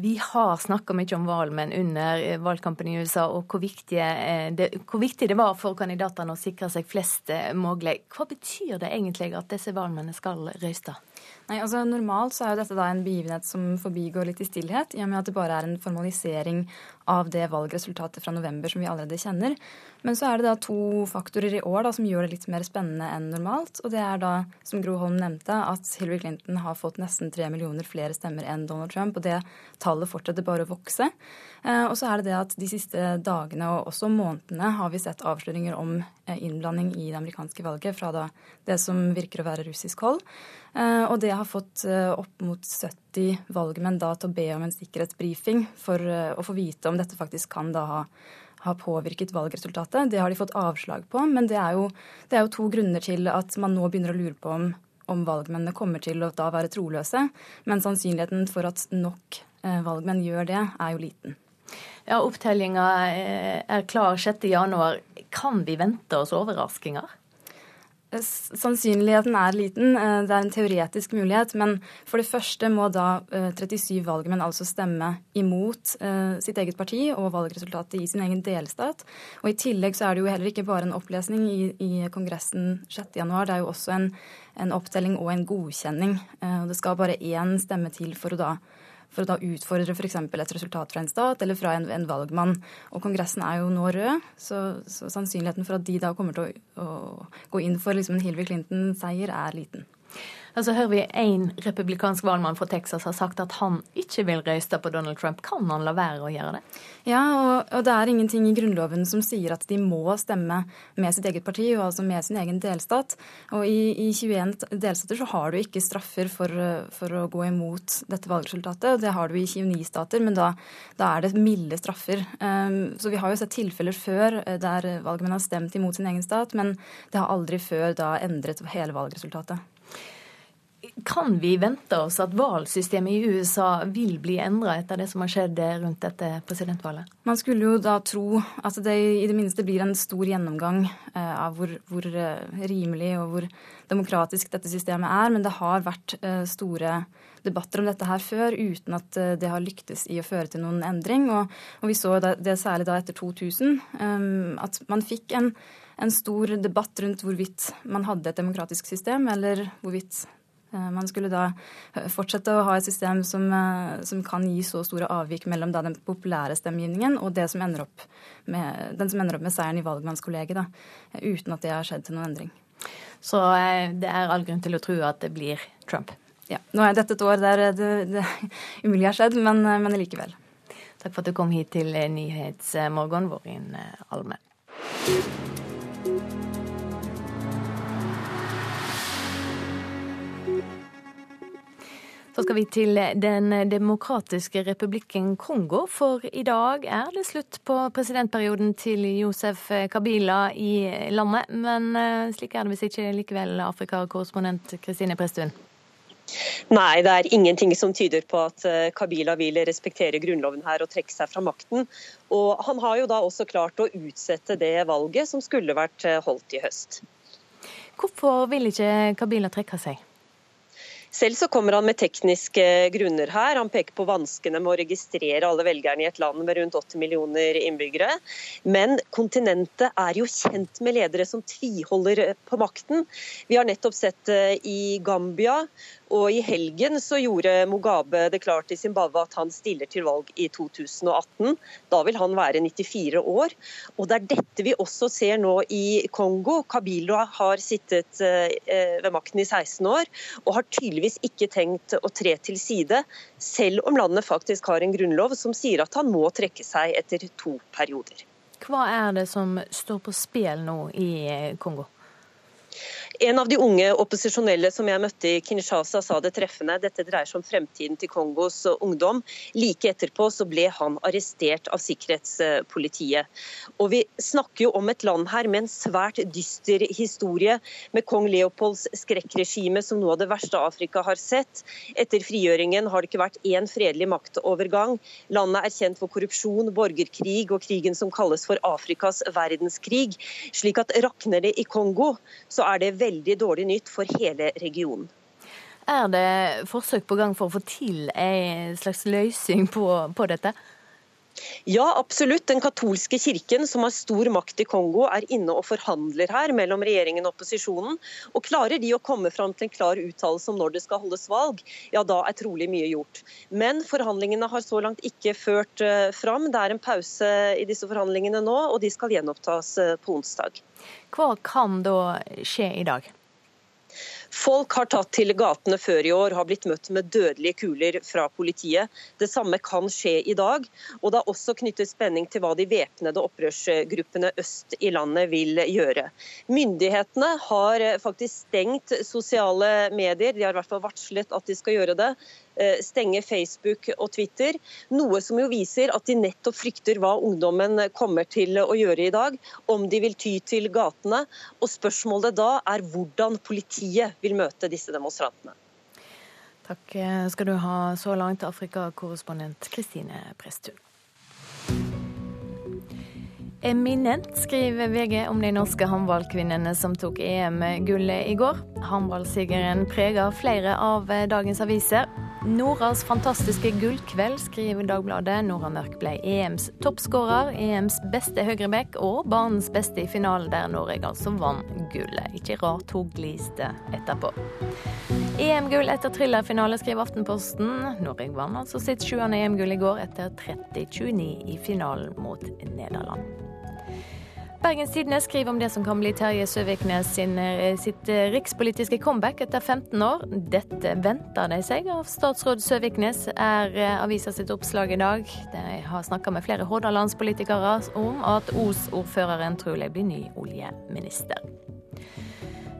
Vi har snakka mye om valgmenn under eh, valgkampen i USA, og hvor viktig, eh, det, hvor viktig det var for kandidatene å sikre seg flest eh, mulig. Hva betyr det egentlig at disse valgmennene skal røyste? Nei, altså Normalt så er jo dette da en begivenhet som forbigår litt i stillhet, i og med at det bare er en formalisering av det valgresultatet fra november som vi allerede kjenner. Men så er det da to faktorer i år da, som gjør det litt mer spennende enn normalt. Og det er da, som Gro Holm nevnte, at Hillary Clinton har fått nesten tre millioner flere stemmer enn Donald Trump. Og det tallet fortsetter bare å vokse. Eh, og så er det det at de siste dagene og også månedene har vi sett avsløringer om eh, innblanding i det amerikanske valget fra da det som virker å være russisk hold. Eh, og det har fått eh, opp mot 70 valgmenn da til å be om en sikkerhetsbrifing for eh, å få vite om dette faktisk kan da ha, har påvirket valgresultatet. Det har de fått avslag på, men det er, jo, det er jo to grunner til at man nå begynner å lure på om, om valgmennene kommer til å da være troløse. Men sannsynligheten for at nok valgmenn gjør det, er jo liten. Ja, Opptellinga er klar 6.1. Kan vi vente oss overraskelser? Sannsynligheten er liten. Eh, det er en teoretisk mulighet. Men for det første må da 37 eh, valgmenn altså stemme imot eh, sitt eget parti og valgresultatet i sin egen delstat. Og i tillegg så er det jo heller ikke bare en opplesning i, i Kongressen 6.1. Det er jo også en, en opptelling og en godkjenning. Det skal bare én stemme til for å da for å da utfordre f.eks. et resultat fra en stat eller fra en, en, valgmann. Og Kongressen er jo nå rød, så, så, sannsynligheten for at de da kommer til å, å gå inn for liksom en Hillary Clinton-seier, er liten. Altså hører vi En republikansk valgmann fra Texas har sagt at han ikke vil røyste på Donald Trump. Kan han la være å gjøre det? Ja, og, og, det er ingenting i Grunnloven som sier at de må stemme med sitt eget parti, og altså med sin egen delstat. Og i, i 21 delstater så har du ikke straffer for, for, å gå imot dette valgresultatet. Det har du i 29 stater, men da, da er det milde straffer. Um, så vi har jo sett tilfeller før eh, der valgmenn har stemt imot sin egen stat, men det har aldri før da endret hele valgresultatet. Kan vi vente oss at valgsystemet i USA vil bli endra etter det som har skjedd rundt dette presidentvalget? Man skulle jo da tro at det i det minste blir en stor gjennomgang eh, av hvor, hvor eh, rimelig og hvor demokratisk dette systemet er, men det har vært eh, store debatter om dette her før uten at det har lyktes i å føre til noen endring. Og, og vi så det særlig da etter 2000, at man fikk en, en stor debatt rundt hvorvidt man hadde et demokratisk system, eller hvorvidt Eh, man skulle da eh, fortsette å ha et system som, eh, som kan gi så store avvik mellom den populære stemmegivningen og det som med, den som ender opp med seieren i valgmannskollegiet, da, uten at det har skjedd til noen endring. Så det er all grunn til å tro at det blir Trump? Ja. Nå er dette et år der det, det umulig har skjedd, men, men likevel. Takk for at du kom hit til Nyhetsmorgen, Vårin Alme. Så skal vi til Den demokratiske republikken Kongo, for i dag er det slutt på presidentperioden til Josef Kabila i landet. Men eh, slik er det hvis ikke likevel, Afrikakorrespondent Kristine Prestun. Nei, det er ingenting som tyder på at eh, Kabila vil respektere grunnloven her og trekke seg fra makten. Og han har jo da også klart å utsette det valget som skulle vært eh, holdt i høst. Hvorfor vil ikke Kabila trekke seg? Selv så kommer han med tekniske grunner her. Han peker på vanskene med å registrere alle velgerne i et land med rundt 80 millioner innbyggere. Men kontinentet er jo kjent med ledere som tviholder på makten. Vi har nettopp sett det i Gambia, og I helgen så gjorde Mugabe det klart i Zimbabwe at han stiller til valg i 2018. Da vil han være 94 år. Og Det er dette vi også ser nå i Kongo. Kabilo har sittet eh, ved makten i 16 år og har tydeligvis ikke tenkt å tre til side, selv om landet faktisk har en grunnlov som sier at han må trekke seg etter to perioder. Hva er det som står på spill nå i Kongo? En av de unge opposisjonelle som jeg møtte i Kinshasa sa det treffende. Dette dreier seg om fremtiden til Kongos ungdom. Like etterpå så ble han arrestert av sikkerhetspolitiet. Og Vi snakker jo om et land her med en svært dyster historie, med kong Leopolds skrekkregime som noe av det verste Afrika har sett. Etter frigjøringen har det ikke vært én fredelig maktovergang. Landet er kjent for korrupsjon, borgerkrig og krigen som kalles for Afrikas verdenskrig. Slik at rakner det i Kongo, så er det veldig veldig dårlig nytt for hele regionen. Er det forsøk på gang for å få til en slags løsning på, på dette? Ja, absolutt. Den katolske kirken, som har stor makt i Kongo, er inne og forhandler her mellom regjeringen og opposisjonen. Og Klarer de å komme fram til en klar uttalelse om når det skal holdes valg, ja da er trolig mye gjort. Men forhandlingene har så langt ikke ført uh, fram. Det er en pause i disse forhandlingene nå, og de skal gjenopptas uh, på onsdag. Hva kan da skje i dag? Folk har tatt til gatene før i år, har blitt møtt med dødelige kuler fra politiet. Det samme kan skje i dag. Og det er også knyttet spenning til hva de væpnede opprørsgruppene øst i landet vil gjøre. Myndighetene har faktisk stengt sosiale medier, de har i hvert fall varslet at de skal gjøre det. Eh, stenge Facebook og Twitter. Noe som jo viser at de nettopp frykter hva ungdommen kommer til å gjøre i dag. Om de vil ty til gatene. Og spørsmålet da er hvordan politiet vil møte disse demonstrantene. Takk skal du ha så langt, Afrikakorrespondent Kristine Presttun. Eminent, skriver VG om de norske håndballkvinnene som tok EM-gullet i går. Håndballsigeren preger flere av dagens aviser. Noras fantastiske gullkveld, skriver Dagbladet. Nora Mørk ble EMs toppskårer, EMs beste høyreback og banens beste i finalen, der Norge altså vant gullet. Ikke rart hun gliste etterpå. EM-gull etter thrillerfinale, skriver Aftenposten. Norge vant altså sitt sjuende EM-gull i går etter 30-29 i finalen mot Nederland. Bergens Tidende skriver om det som kan bli Terje Søviknes sin, eh, sitt eh, rikspolitiske comeback etter 15 år. Dette venter de seg av statsråd Søviknes, er eh, avisa sitt oppslag i dag. De har snakka med flere hordalandspolitikere om at Os-ordføreren trolig blir ny oljeminister.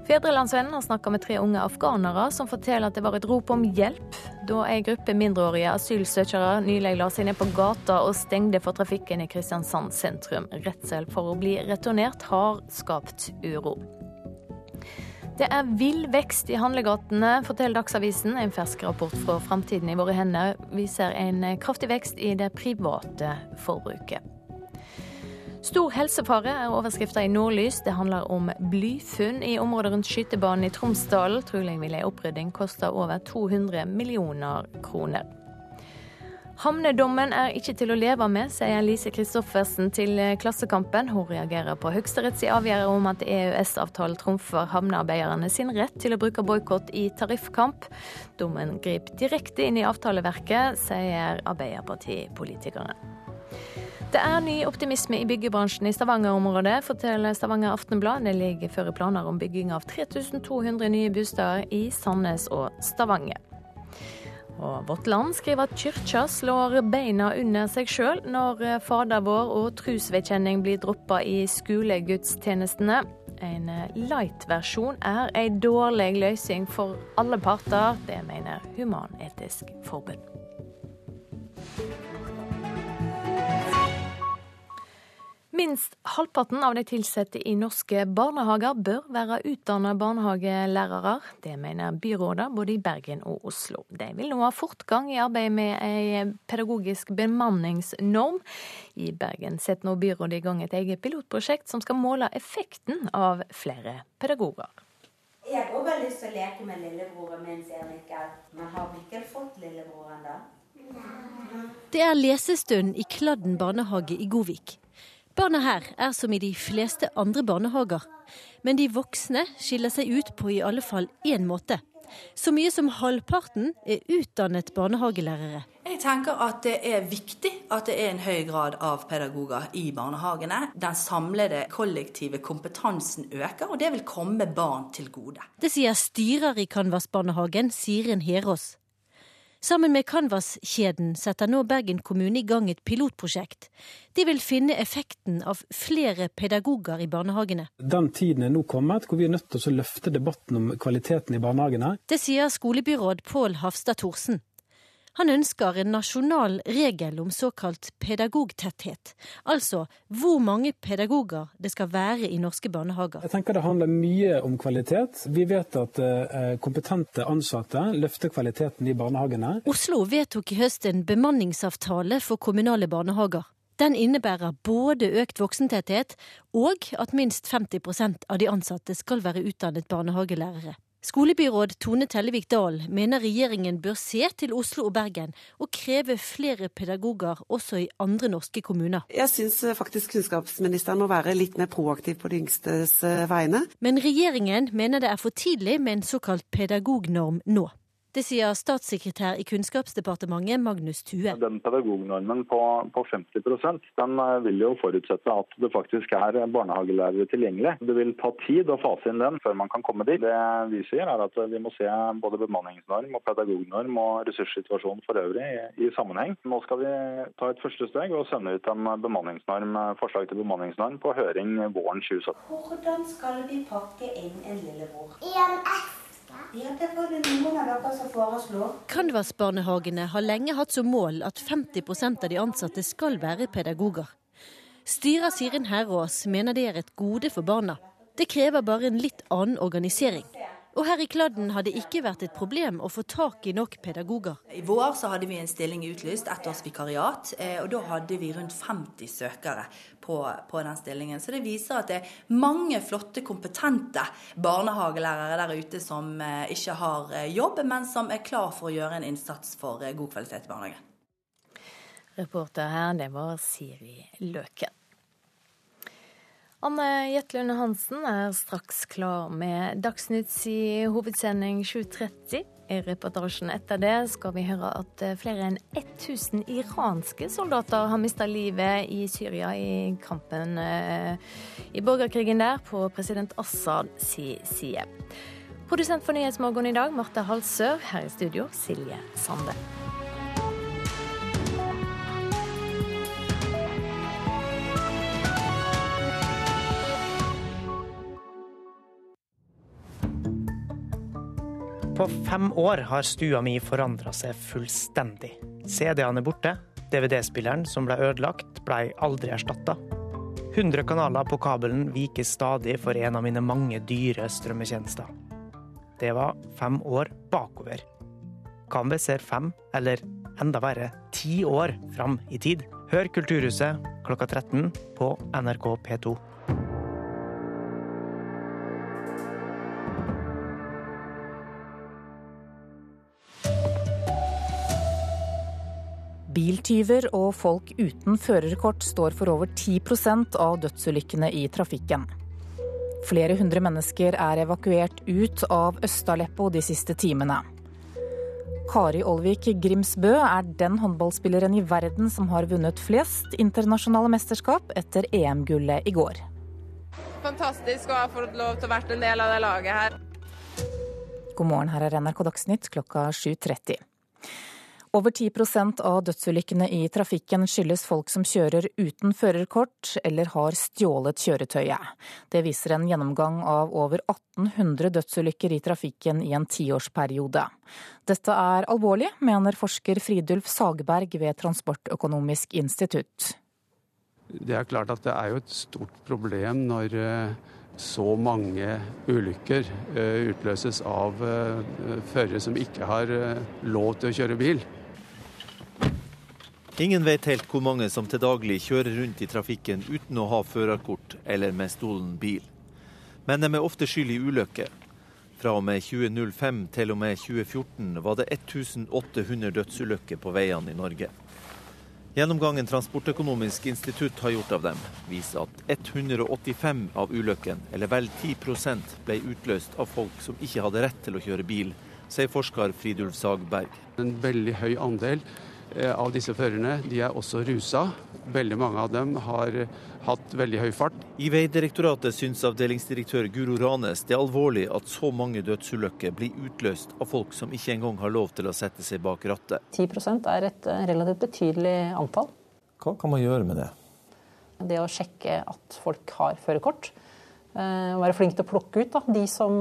Fedrelandsvennen har snakka med tre unge afghanere som forteller at det var et rop om hjelp da ei gruppe mindreårige asylsøkere nylig la seg ned på gata og stengte for trafikken i Kristiansand sentrum. Redsel for å bli returnert har skapt uro. Det er vill vekst i handlegatene, forteller Dagsavisen. En fersk rapport fra Framtiden i våre hender viser en kraftig vekst i det private forbruket. Stor helsefare er overskrifta i Nordlys. Det handler om blyfunn i området rundt skytebanen i Tromsdalen. Trolig vil ei opprydding koste over 200 millioner kroner. Havnedommen er ikke til å leve med, sier Lise Christoffersen til Klassekampen. Hun reagerer på Høyesteretts avgjørelse om at EØS-avtalen trumfer havnearbeiderne sin rett til å bruke boikott i tariffkamp. Dommen griper direkte inn i avtaleverket, sier Arbeiderpartipolitikerne. Det er ny optimisme i byggebransjen i Stavanger-området, forteller Stavanger Aftenblad. Det ligger føre planer om bygging av 3200 nye bosteder i Sandnes og Stavanger. Og Vårt Land skriver at kyrkja slår beina under seg sjøl når Fader vår og trosvedkjenning blir droppa i skolegudstjenestene. En light-versjon er ei dårlig løsning for alle parter. Det mener Human-Etisk Forbund. Minst halvparten av de ansatte i norske barnehager bør være utdannet barnehagelærere. Det mener byrådet både i Bergen og Oslo. De vil nå ha fortgang i arbeidet med en pedagogisk bemanningsnorm. I Bergen setter nå byrådet i gang et eget pilotprosjekt som skal måle effekten av flere pedagoger. Jeg har også lyst til å leke med lillebroren min, sier Mikkel. Men har Mikkel fått lillebror da? Det er lesestund i Kladden barnehage i Godvik. Barna her er som i de fleste andre barnehager. Men de voksne skiller seg ut på i alle fall én måte. Så mye som halvparten er utdannet barnehagelærere. Jeg tenker at det er viktig at det er en høy grad av pedagoger i barnehagene. Den samlede kollektive kompetansen øker, og det vil komme barn til gode. Det sier styrer i Canvas-barnehagen, Siren Herås. Sammen med Canvas-kjeden setter nå Bergen kommune i gang et pilotprosjekt. De vil finne effekten av flere pedagoger i barnehagene. Den tiden er nå kommet hvor vi er nødt til å løfte debatten om kvaliteten i barnehagene. Det sier skolebyråd Pål Hafstad Thorsen. Han ønsker en nasjonal regel om såkalt pedagogtetthet, altså hvor mange pedagoger det skal være i norske barnehager. Jeg tenker Det handler mye om kvalitet. Vi vet at eh, kompetente ansatte løfter kvaliteten i barnehagene. Oslo vedtok i høst en bemanningsavtale for kommunale barnehager. Den innebærer både økt voksentetthet og at minst 50% av de ansatte skal være utdannet barnehagelærere. Skolebyråd Tone Tellevik Dahl mener regjeringen bør se til Oslo og Bergen og kreve flere pedagoger også i andre norske kommuner. Jeg syns faktisk kunnskapsministeren må være litt mer proaktiv på de yngstes eh, vegne. Men regjeringen mener det er for tidlig med en såkalt pedagognorm nå. Det sier statssekretær i Kunnskapsdepartementet Magnus Thue. Den pedagognormen på, på 50% den eh, vil jo forutsette at det faktisk er barnehagelærere tilgjengelig. Det vil ta tid å fase inn den før man kan komme dit. Det vi sier er at vi må se både bemanningsnorm og pedagognorm og ressurssituasjonen for øvrig i, i sammenheng. Nå skal vi ta et første steg og sende ut en bemanningsnorm, forslag til bemanningsnorm på høring våren 2017. Hvordan skal vi pakke inn en lillebror? I en eske. Canvas-barnehagene har lenge hatt som mål at 50% av de ansatte skal være pedagoger. Styrer Sirin Herrås mener det er et gode for barna. Det krever bare en litt annen organisering. Og her i Kladden har det ikke vært et problem å få tak i nok pedagoger. I vår så hadde vi en stilling utlyst, ett års vikariat, eh, og da hadde vi rundt 50 søkere på, på, den stillingen. Så det viser at det er mange flotte, kompetente barnehagelærere der ute som eh, ikke har eh, jobb, men som er klar for å gjøre en innsats for god kvalitet i barnehagen. Reporter her, det var Siri Løken. Anne Jetlund Hansen er straks klar med Dagsnytts i hovedsending 7.30. I reportasjen etter det skal vi høre at flere enn 1000 iranske soldater har mista livet i Syria i kampen eh, i borgerkrigen der på president Assad si side. Produsent for Nyhetsmorgen i dag, Marte Halsør. Her i studio, Silje Sande. På fem år har stua mi forandra seg fullstendig. CD-ene er borte. DVD-spilleren som ble ødelagt, ble aldri erstatta. 100 kanaler på kabelen viker stadig for en av mine mange dyre strømmetjenester. Det var fem år bakover. Om vi ser fem, eller enda verre, ti år fram i tid? Hør Kulturhuset klokka 13 på NRK P2. Biltyver og folk uten førerkort står for over 10% av dødsulykkene i trafikken. Flere hundre mennesker er evakuert ut av Øst-Aleppo de siste timene. Kari Olvik Grimsbø er den håndballspilleren i verden som har vunnet flest internasjonale mesterskap etter EM-gullet i går. Fantastisk å ha fått lov til å være en del av det laget her. God morgen, her er NRK Dagsnytt klokka 7.30. Over 10% av dødsulykkene i trafikken skyldes folk som kjører uten førerkort eller har stjålet kjøretøyet. Det viser en gjennomgang av over 1800 dødsulykker i trafikken i en tiårsperiode. Dette er alvorlig, mener forsker Fridulf Sagberg ved Transportøkonomisk institutt. Det er klart at det er jo et stort problem når eh, så mange ulykker eh, utløses av eh, førere som ikke har lov til å kjøre bil. Ingen vet helt hvor mange som til daglig kjører rundt i trafikken uten å ha førerkort eller med stolen bil. Men de er ofte skyld i ulykker. Fra og med 2005 til og med 2014 var det 1800 dødsulykker på veiene i Norge. Gjennomgangen Transportøkonomisk institutt har gjort av dem, viser at 185 av ulykkene, eller vel 10% ble utløst av folk som ikke hadde rett til å kjøre bil, sier forsker Fridulf Sagberg. En veldig høy andel av disse førerne de er også rusa. Veldig mange av dem har hatt veldig høy fart. I Vegdirektoratet syns avdelingsdirektør Guro Ranes det er alvorlig at så mange dødsulykker blir utløst av folk som ikke engang har lov til å sette seg bak rattet. 10 er et relativt betydelig antall. Hva kan man gjøre med det? Det å sjekke at folk har førerkort. Være flink til å plukke ut da, de som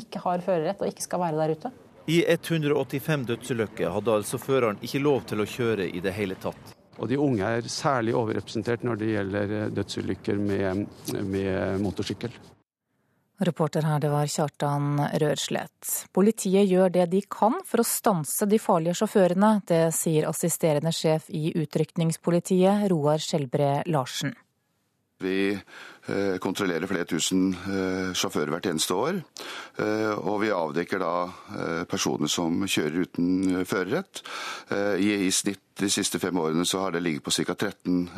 ikke har førerrett og ikke skal være der ute. I 185 dødsulykker hadde altså føreren ikke lov til å kjøre i det hele tatt. Og de unge er særlig overrepresentert når det gjelder dødsulykker med, med motorsykkel. Reporter her, det var Kjartan Rørslett. Politiet gjør det de kan for å stanse de farlige sjåførene. Det sier assisterende sjef i utrykningspolitiet, Roar Skjelbre Larsen. Vi kontrollerer flere tusen sjåfører hvert eneste år. Og vi avdekker da personer som kjører uten førerrett. I snitt de siste fem årene så har det ligget på ca. 13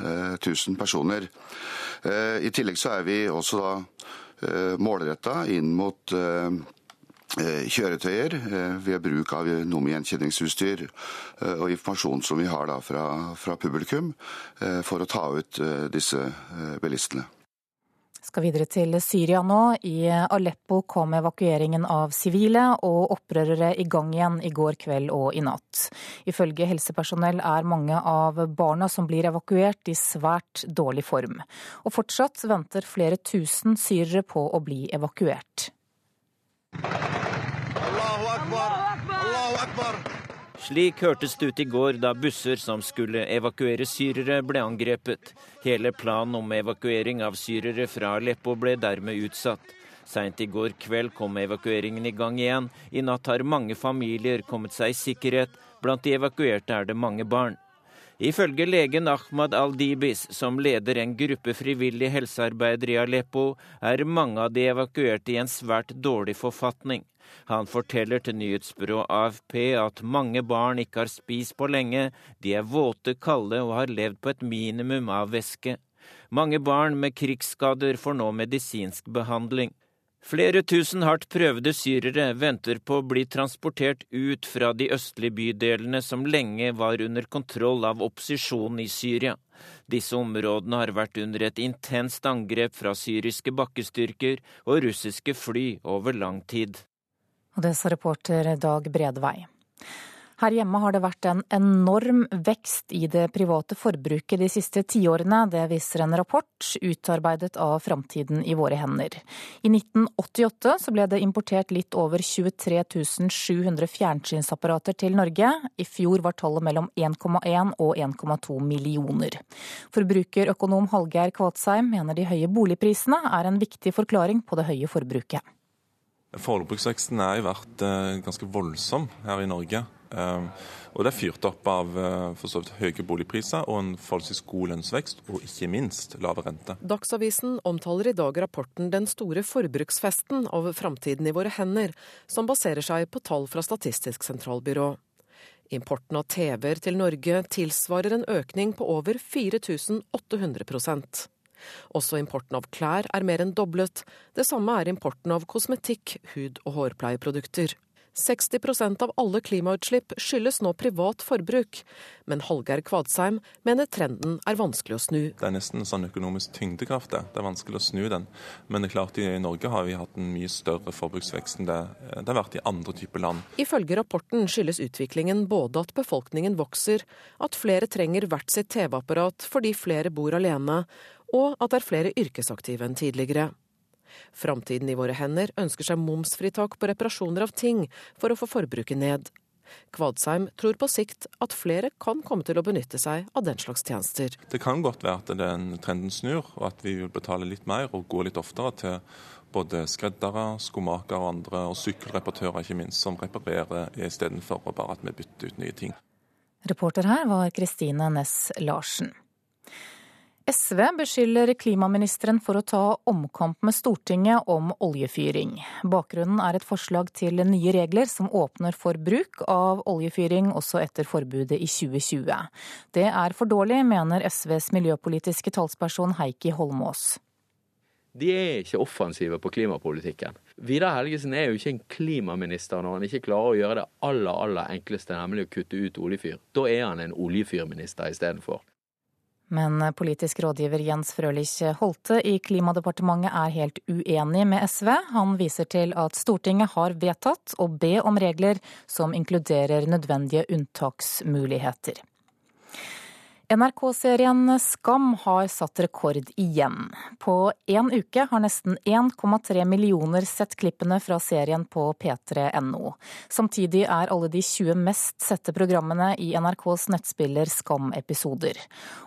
000 personer. I tillegg så er vi også da målretta inn mot kjøretøyer ved bruk av noe med gjenkjenningsutstyr og informasjon som vi har da fra, fra publikum for å ta ut disse bilistene. Skal videre til Syria nå. I Aleppo kom evakueringen av sivile og opprørere i gang igjen i går kveld og i natt. Ifølge helsepersonell er mange av barna som blir evakuert i svært dårlig form. Og fortsatt venter flere tusen syrere på å bli evakuert. Slik hørtes det ut i går da busser som skulle evakuere syrere, ble angrepet. Hele planen om evakuering av syrere fra Aleppo ble dermed utsatt. Seint i går kveld kom evakueringen i gang igjen. I natt har mange familier kommet seg i sikkerhet. Blant de evakuerte er det mange barn. Ifølge legen Ahmad al-Dibis, som leder en gruppe frivillige helsearbeidere i Aleppo, er mange av de evakuerte i en svært dårlig forfatning. Han forteller til nyhetsbyrået AFP at mange barn ikke har spist på lenge, de er våte, kalde og har levd på et minimum av væske. Mange barn med krigsskader får nå medisinsk behandling. Flere tusen hardt prøvede syrere venter på å bli transportert ut fra de østlige bydelene som lenge var under kontroll av opposisjonen i Syria. Disse områdene har vært under et intenst angrep fra syriske bakkestyrker og russiske fly over lang tid. Og det sa reporter Dag Bredvei. Her hjemme har det vært en enorm vekst i det private forbruket de siste tiårene. Det viser en rapport utarbeidet av Framtiden i våre hender. I 1988 så ble det importert litt over 23 700 fjernsynsapparater til Norge. I fjor var tallet mellom 1,1 og 1,2 millioner. Forbrukerøkonom Hallgeir Kvatsheim mener de høye boligprisene er en viktig forklaring på det høye forbruket. Forbruksveksten har vært ganske voldsom her i Norge. Og det er fyrt opp av for høye boligpriser og en forholdsvis god lønnsvekst, og ikke minst lave rente. Dagsavisen omtaler i dag rapporten Den store forbruksfesten av framtiden i våre hender, som baserer seg på tall fra Statistisk sentralbyrå. Importen av TV-er til Norge tilsvarer en økning på over 4800% også importen av klær er mer enn doblet. Det samme er importen av kosmetikk, hud- og hårpleieprodukter. 60% av alle klimautslipp skyldes nå privat forbruk, men Hallgeir Kvadsheim mener trenden er vanskelig å snu. Det er nesten en sånn økonomisk tyngdekraft. Det. det er vanskelig å snu den. Men det er klart i Norge har vi hatt en mye større forbruksvekst enn det, det har vært i andre typer land. Ifølge rapporten skyldes utviklingen både at befolkningen vokser, at flere trenger hvert sitt TV-apparat fordi flere bor alene, og at det er flere yrkesaktive enn tidligere. Framtiden i våre hender ønsker seg momsfritak på reparasjoner av ting for å få forbruket ned. Kvadsheim tror på sikt at flere kan komme til å benytte seg av den slags tjenester. Det kan godt være at den trenden snur, og at vi vil betale litt mer og gå litt oftere til både skreddere, skomakere og andre, og sykkelreparatører ikke minst, som reparerer istedenfor bare at vi bytter ut nye ting. Reporter her var Kristine Næss Larsen. SV beskylder klimaministeren for å ta omkamp med Stortinget om oljefyring. Bakgrunnen er et forslag til nye regler som åpner for bruk av oljefyring også etter forbudet i 2020. Det er for dårlig, mener SVs miljøpolitiske talsperson Heikki Holmås. de er ikke offensive på klimapolitikken. Vidar Helgesen er jo ikke en klimaminister når han ikke klarer å gjøre det aller, aller enkleste, nemlig å kutte ut oljefyr. Da er han en oljefyrminister istedenfor. Men politisk rådgiver Jens Frølich Holte i Klimadepartementet er helt uenig med SV. Han viser til at Stortinget har vedtatt å be om regler som inkluderer nødvendige unntaksmuligheter. NRK-serien Skam har satt rekord igjen. På én uke har nesten 1,3 millioner sett klippene fra serien på p3.no. Samtidig er alle de 20 mest sette programmene i NRKs nettspiller Skam-episoder.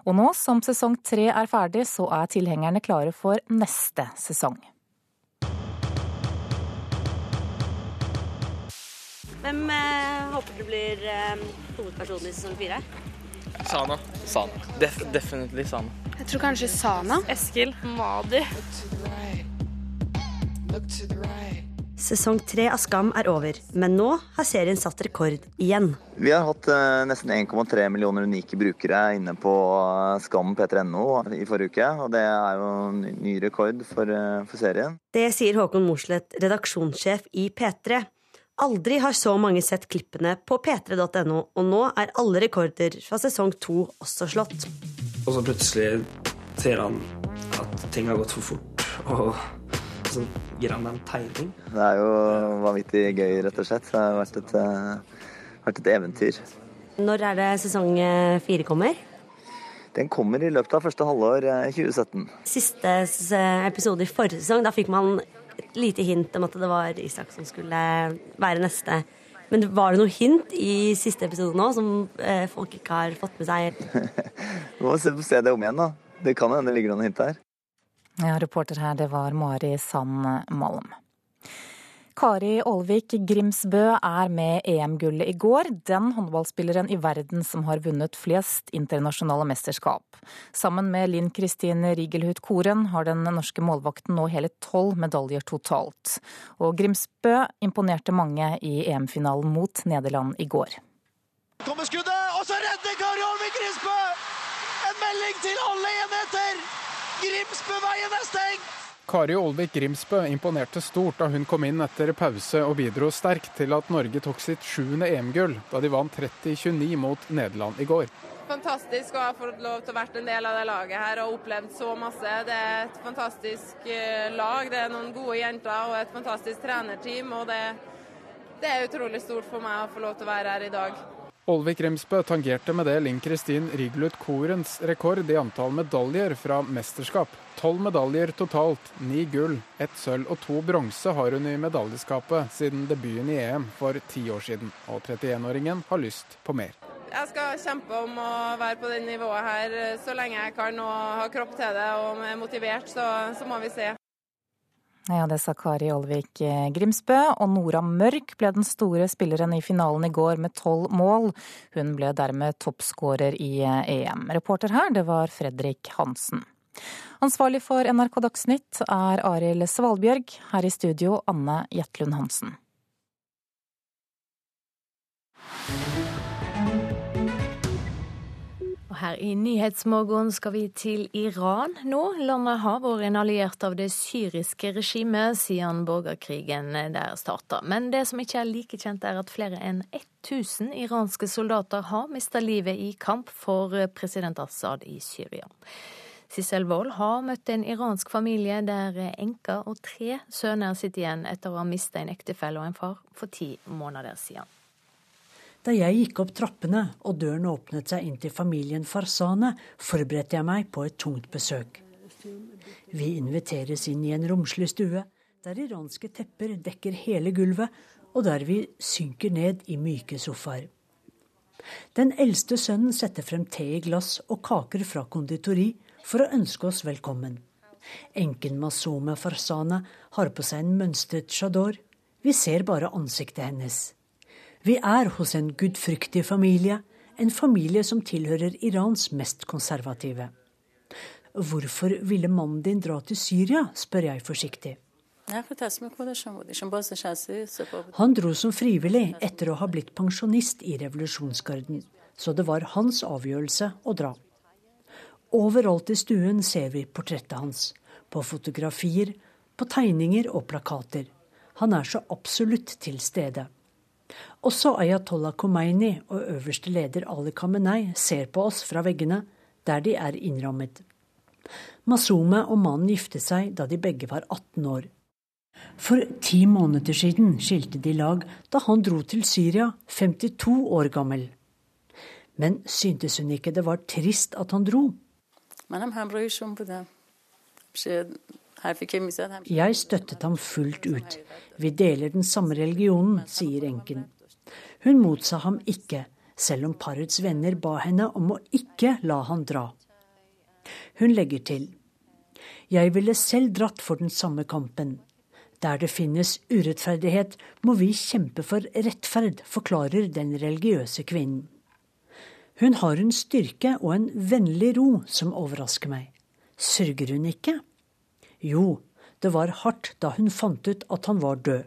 Og nå som sesong tre er ferdig, så er tilhengerne klare for neste sesong. Hvem eh, håper du blir eh, hovedpersonen i sesong fire? Sana. Sana. Def definitely Sana. Jeg tror kanskje Sana. Eskil. Madi. Sesong tre av Skam er over, men nå har serien satt rekord igjen. Vi har hatt uh, nesten 1,3 millioner unike brukere inne på uh, Skam p3.no i forrige uke. Og det er jo en ny rekord for, uh, for serien. Det sier Håkon Mosleth, redaksjonssjef i P3. Aldri har så mange sett klippene på p3.no, og nå er alle rekorder fra sesong to også slått. Og så plutselig ser han at ting har gått for fort, og så gir han en tegning. Det er jo vanvittig gøy, rett og slett. Det har vært et, uh, vært et eventyr. Når er det sesong eh, fire kommer? Den kommer i løpet av første halvår 2017. Eh, Siste episode i forrige sesong, da fikk man et lite hint om at det var Isak som skulle være neste. Men var det noe hint i siste episode nå som eh, folk ikke har fått med seg? Vi må se, se det om igjen, da. Det kan hende det ligger noen hint der. Ja, reporter her, det var Mari Sand Malm. Kari Aalvik Grimsbø er med EM-gullet i går, den håndballspilleren i verden som har vunnet flest internasjonale mesterskap. Sammen med Linn Kristin Rigelhut Koren har den norske målvakten nå hele tolv medaljer totalt. Og Grimsbø imponerte mange i EM-finalen mot Nederland i går. Kommer skuddet, og så redder Kari Aalvik Grimsbø! En melding til alle enheter! Grimsbø-veien er stengt! Kari Olvik Grimsbø imponerte stort da hun kom inn etter pause og bidro sterkt til at Norge tok sitt sjuende EM-gull da de vant 30-29 mot Nederland i går. Fantastisk å ha fått lov til å være en del av det laget her og opplevd så masse. Det er et fantastisk eh, lag. Det er noen gode jenter og et fantastisk trenerteam. og det, det er utrolig stort for meg å få lov til å være her i dag. Olvik Remsbø tangerte med det Linn Kristin Riglut Korens rekord i antall medaljer fra mesterskap. Tolv medaljer totalt, ni gull, ett sølv og to bronse har hun i medaljeskapet siden debuten i EM for ti år siden. Og 31-åringen har lyst på mer. Jeg skal kjempe om å være på det nivået her så lenge jeg kan og har kropp til det og er motivert, så, så må vi se. Ja, det sa Kari Olvik eh, Grimsbø. Og Nora Mørk ble den store spilleren i finalen i går med tolv mål. Hun ble dermed toppskårer i EM. Eh, e Reporter her, det var Fredrik Hansen. Ansvarlig for NRK Dagsnytt er Arild Svalbjørg. Her i studio Anne Jetlund Hansen. her i Nyhetsmorgen skal vi til Iran nå. Landet har vært en alliert av det syriske regimet siden borgerkrigen der starta. Men det som ikke er like kjent, er at flere enn 1000 iranske soldater har mista livet i kamp for president Assad i Syria. Sissel Wold har møtt en iransk familie der enka og tre sønner sitter igjen etter å ha mista en ektefelle og en far for ti måneder siden. Da jeg gikk opp trappene og døren åpnet seg inn til familien Farsane, forberedte jeg meg på et tungt besøk. Vi inviteres inn i en romslig stue, der iranske tepper dekker hele gulvet, og der vi synker ned i myke sofaer. Den eldste sønnen setter frem te i glass og kaker fra konditori for å ønske oss velkommen. Enken Masome Farsane har på seg en mønstret chador. Vi ser bare ansiktet hennes. Vi er hos en gudfryktig familie, en familie som tilhører Irans mest konservative. Hvorfor ville mannen din dra til Syria, spør jeg forsiktig. Han dro som frivillig etter å ha blitt pensjonist i revolusjonsgarden, så det var hans avgjørelse å dra. Overalt i stuen ser vi portrettet hans. På fotografier, på tegninger og plakater. Han er så absolutt til stede. Også Ayatollah Khomeini og øverste leder Ali Khamenei ser på oss fra veggene, der de er innrammet. Masume og mannen giftet seg da de begge var 18 år. For ti måneder siden skilte de lag da han dro til Syria, 52 år gammel. Men syntes hun ikke det var trist at han dro? Jeg støttet ham fullt ut. Vi deler den samme religionen, sier enken. Hun motsa ham ikke, selv om parets venner ba henne om å ikke la han dra. Hun legger til. Jeg ville selv dratt for den samme kampen. Der det finnes urettferdighet, må vi kjempe for rettferd, forklarer den religiøse kvinnen. Hun har en styrke og en vennlig ro som overrasker meg. Sørger hun ikke? Jo, det var hardt da hun fant ut at han var død.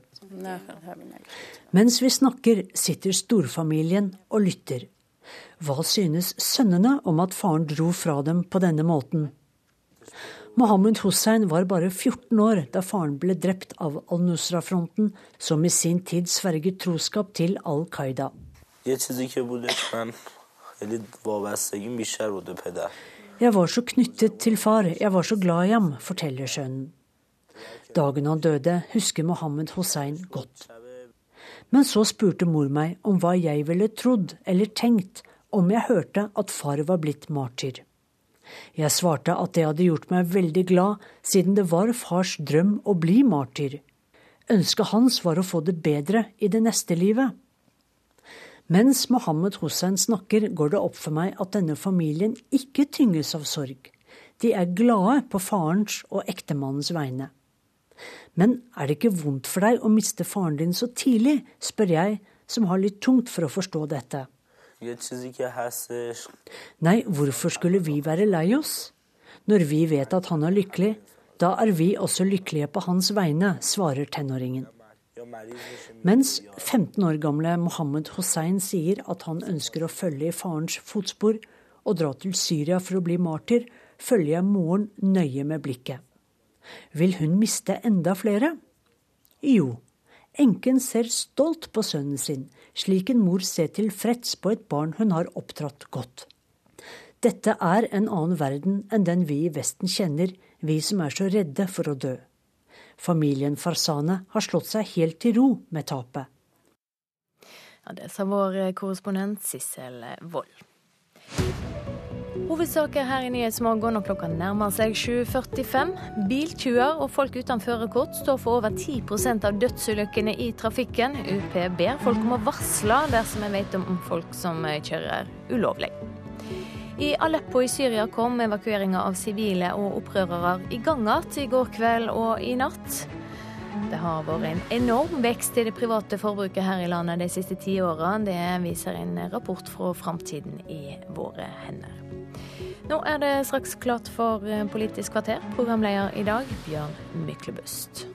Mens vi snakker, sitter storfamilien og lytter. Hva synes sønnene om at faren dro fra dem på denne måten? Mohammed Hussein var bare 14 år da faren ble drept av al-Nusra-fronten, som i sin tid sverget troskap til Al Qaida. Jeg var så knyttet til far, jeg var så glad i ham, forteller sønnen. Dagen han døde, husker Mohammed Hussein godt. Men så spurte mor meg om hva jeg ville trodd eller tenkt om jeg hørte at far var blitt martyr. Jeg svarte at det hadde gjort meg veldig glad, siden det var fars drøm å bli martyr. Ønsket hans var å få det bedre i det neste livet. Mens Mohammed Hussein snakker, går det opp for meg at denne familien ikke tynges av sorg. De er glade på farens og ektemannens vegne. Men er det ikke vondt for deg å miste faren din så tidlig, spør jeg, som har litt tungt for å forstå dette. Nei, hvorfor skulle vi være lei oss? Når vi vet at han er lykkelig, da er vi også lykkelige på hans vegne, svarer tenåringen. Mens 15 år gamle Mohammed Hussein sier at han ønsker å følge i farens fotspor og dra til Syria for å bli martyr, følger jeg moren nøye med blikket. Vil hun miste enda flere? Jo, Enken ser stolt på sønnen sin, slik en mor ser tilfreds på et barn hun har oppdratt godt. Dette er en annen verden enn den vi i Vesten kjenner, vi som er så redde for å dø. Familien Farsane har slått seg helt til ro med tapet. Ja, det sa vår korrespondent Sissel Wold. Hovedsaker her i Nyhetsmorgen når klokka nærmer seg 7.45. Biltyver og folk uten førerkort står for over 10% av dødsulykkene i trafikken. UP ber folk om å varsle dersom en vet om folk som kjører ulovlig. I Aleppo i Syria kom evakueringa av sivile og opprørere i gang igjen i går kveld og i natt. Det har vært en enorm vekst i det private forbruket her i landet de siste ti åra. Det viser en rapport fra Framtiden i våre hender. Nå er det straks klart for Politisk kvarter. Programleder i dag, Bjørn Myklebust.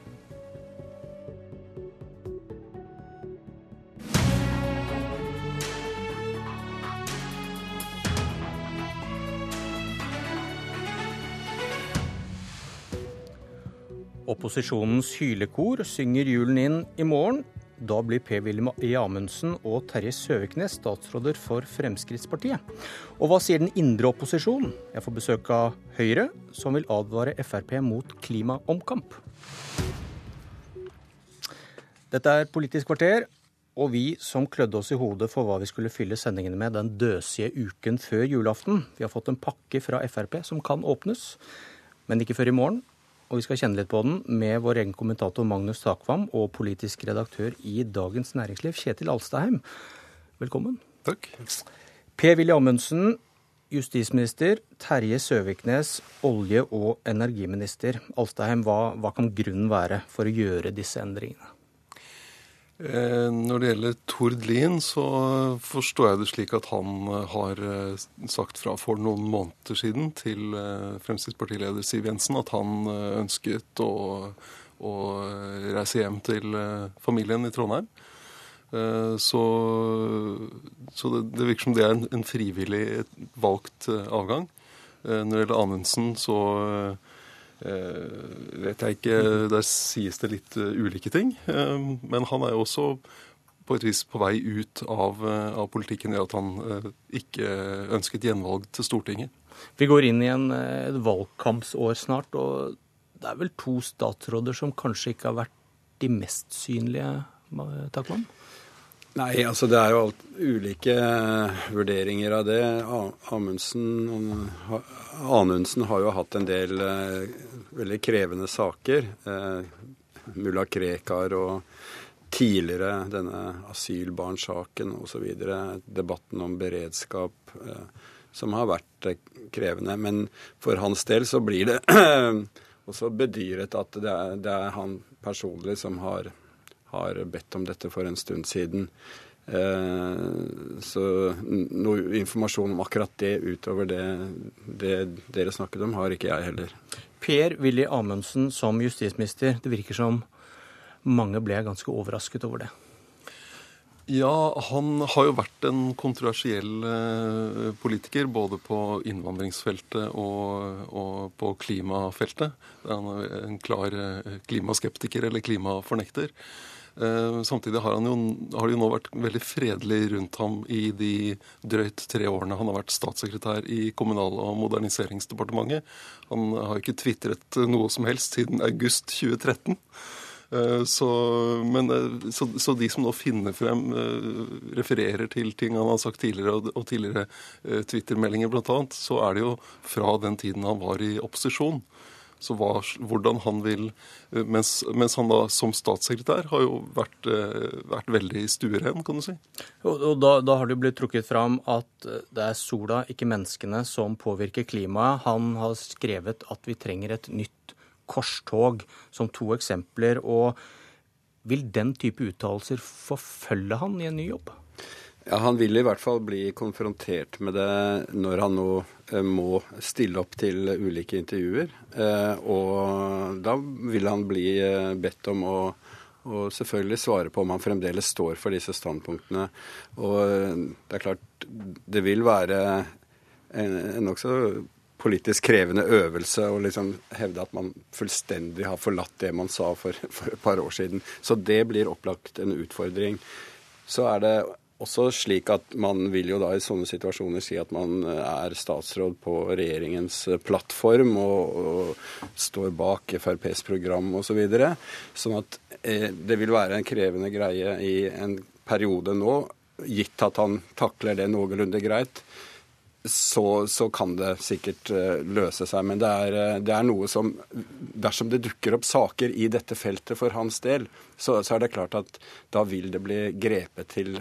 Opposisjonens hylekor synger julen inn i morgen. Da blir Per-Willy Amundsen og Terje Søviknes statsråder for Fremskrittspartiet. Og hva sier den indre opposisjonen? Jeg får besøk av Høyre, som vil advare Frp mot klimaomkamp. Dette er Politisk kvarter, og vi som klødde oss i hodet for hva vi skulle fylle sendingene med den døsige uken før julaften. Vi har fått en pakke fra Frp som kan åpnes, men ikke før i morgen og vi skal kjenne litt på den med vår egen kommentator Magnus Takvam og politisk redaktør i Dagens Næringsliv, Kjetil Alstaheim. Velkommen. Takk. Per-Willy Amundsen, justisminister. Terje Søviknes, olje- og energiminister. Alstaheim, hva, hva kan grunnen være for å gjøre disse endringene? Eh, når det gjelder Tord Lien, så forstår jeg det slik at han eh, har eh, sagt fra for noen måneder siden til Fremskrittspartileder Siv Jensen at han ønsket å, å reise hjem til familien i Trondheim. Så, så det, det, virker som det er en, en frivillig valgt avgang. Når det gjelder Anundsen, så vet jeg ikke, Der sies det litt ulike ting. Men han er jo også på et vis på vei ut av, av politikken i at han ikke ønsket gjenvalg til Stortinget. Vi går inn i en, et valgkampsår snart, og det er vel to statsråder som kanskje ikke har vært de mest synlige, Takman? Nei, altså det er jo alt, ulike vurderinger av det. Amundsen, Anundsen har jo hatt en del eh, veldig krevende saker. Eh, mulla Krekar og tidligere denne asylbarnsaken osv. Debatten om beredskap eh, som har vært eh, krevende. Men for hans del så blir det også bedyret at det er, det er han personlig som har har bedt om dette for en stund siden. Eh, så noe informasjon om akkurat det utover det, det dere snakket om, har ikke jeg heller. Per-Willy Amundsen som justisminister, det virker som mange ble ganske overrasket over det. Ja, han har jo vært en kontroversiell eh, politiker både på innvandringsfeltet og, og på klimafeltet. Han er en klar eh, klimaskeptiker eller klimafornekter. Eh, samtidig har, jo, har, det jo nå vært veldig fredelig rundt ham i de drøyt tre årene han har vært statssekretær i Kommunal- og moderniseringsdepartementet. Han har ikke tvitret noe som helst siden august 2013. Eh, så, men, eh, så, så, de som nå finner frem, refererer til ting han har sagt tidligere, og, tidligere Twitter-meldinger bl.a., så er det jo fra den tiden han var i opposisjon. Så hva, hvordan han vil eh, mens, mens, han da som statssekretær har jo vært, eh, vært veldig stueren, kan du si. Og, og da, da, har det blitt trukket fram at eh, det er sola, ikke menneskene, som påvirker klimaet. Han har skrevet at vi trenger et nytt korstog, som to eksempler. Og vil den type uttalelser forfølge han i en ny jobb? Ja, Han vil i hvert fall bli konfrontert med det når han nå eh, må stille opp til ulike intervjuer. Eh, og da vil han bli eh, bedt om å, og selvfølgelig svare på om han fremdeles står for disse standpunktene. Og det er klart, det vil være en, en nokså politisk krevende øvelse å liksom hevde at man fullstendig har forlatt det man sa for, for et par år siden. Så det blir opplagt en utfordring. Så er det også slik at man vil jo da i sånne situasjoner si at man eh, er statsråd på regjeringens eh, plattform og, og står bak FrPs program osv. Så videre. sånn at eh, det vil være en krevende greie i en periode nå, gitt at han takler det noenlunde greit så, så, kan det sikkert uh, løse seg. Men det er, uh, det er, noe som Dersom det dukker opp saker i dette feltet for hans del, så, så, er det klart at da vil det bli grepet til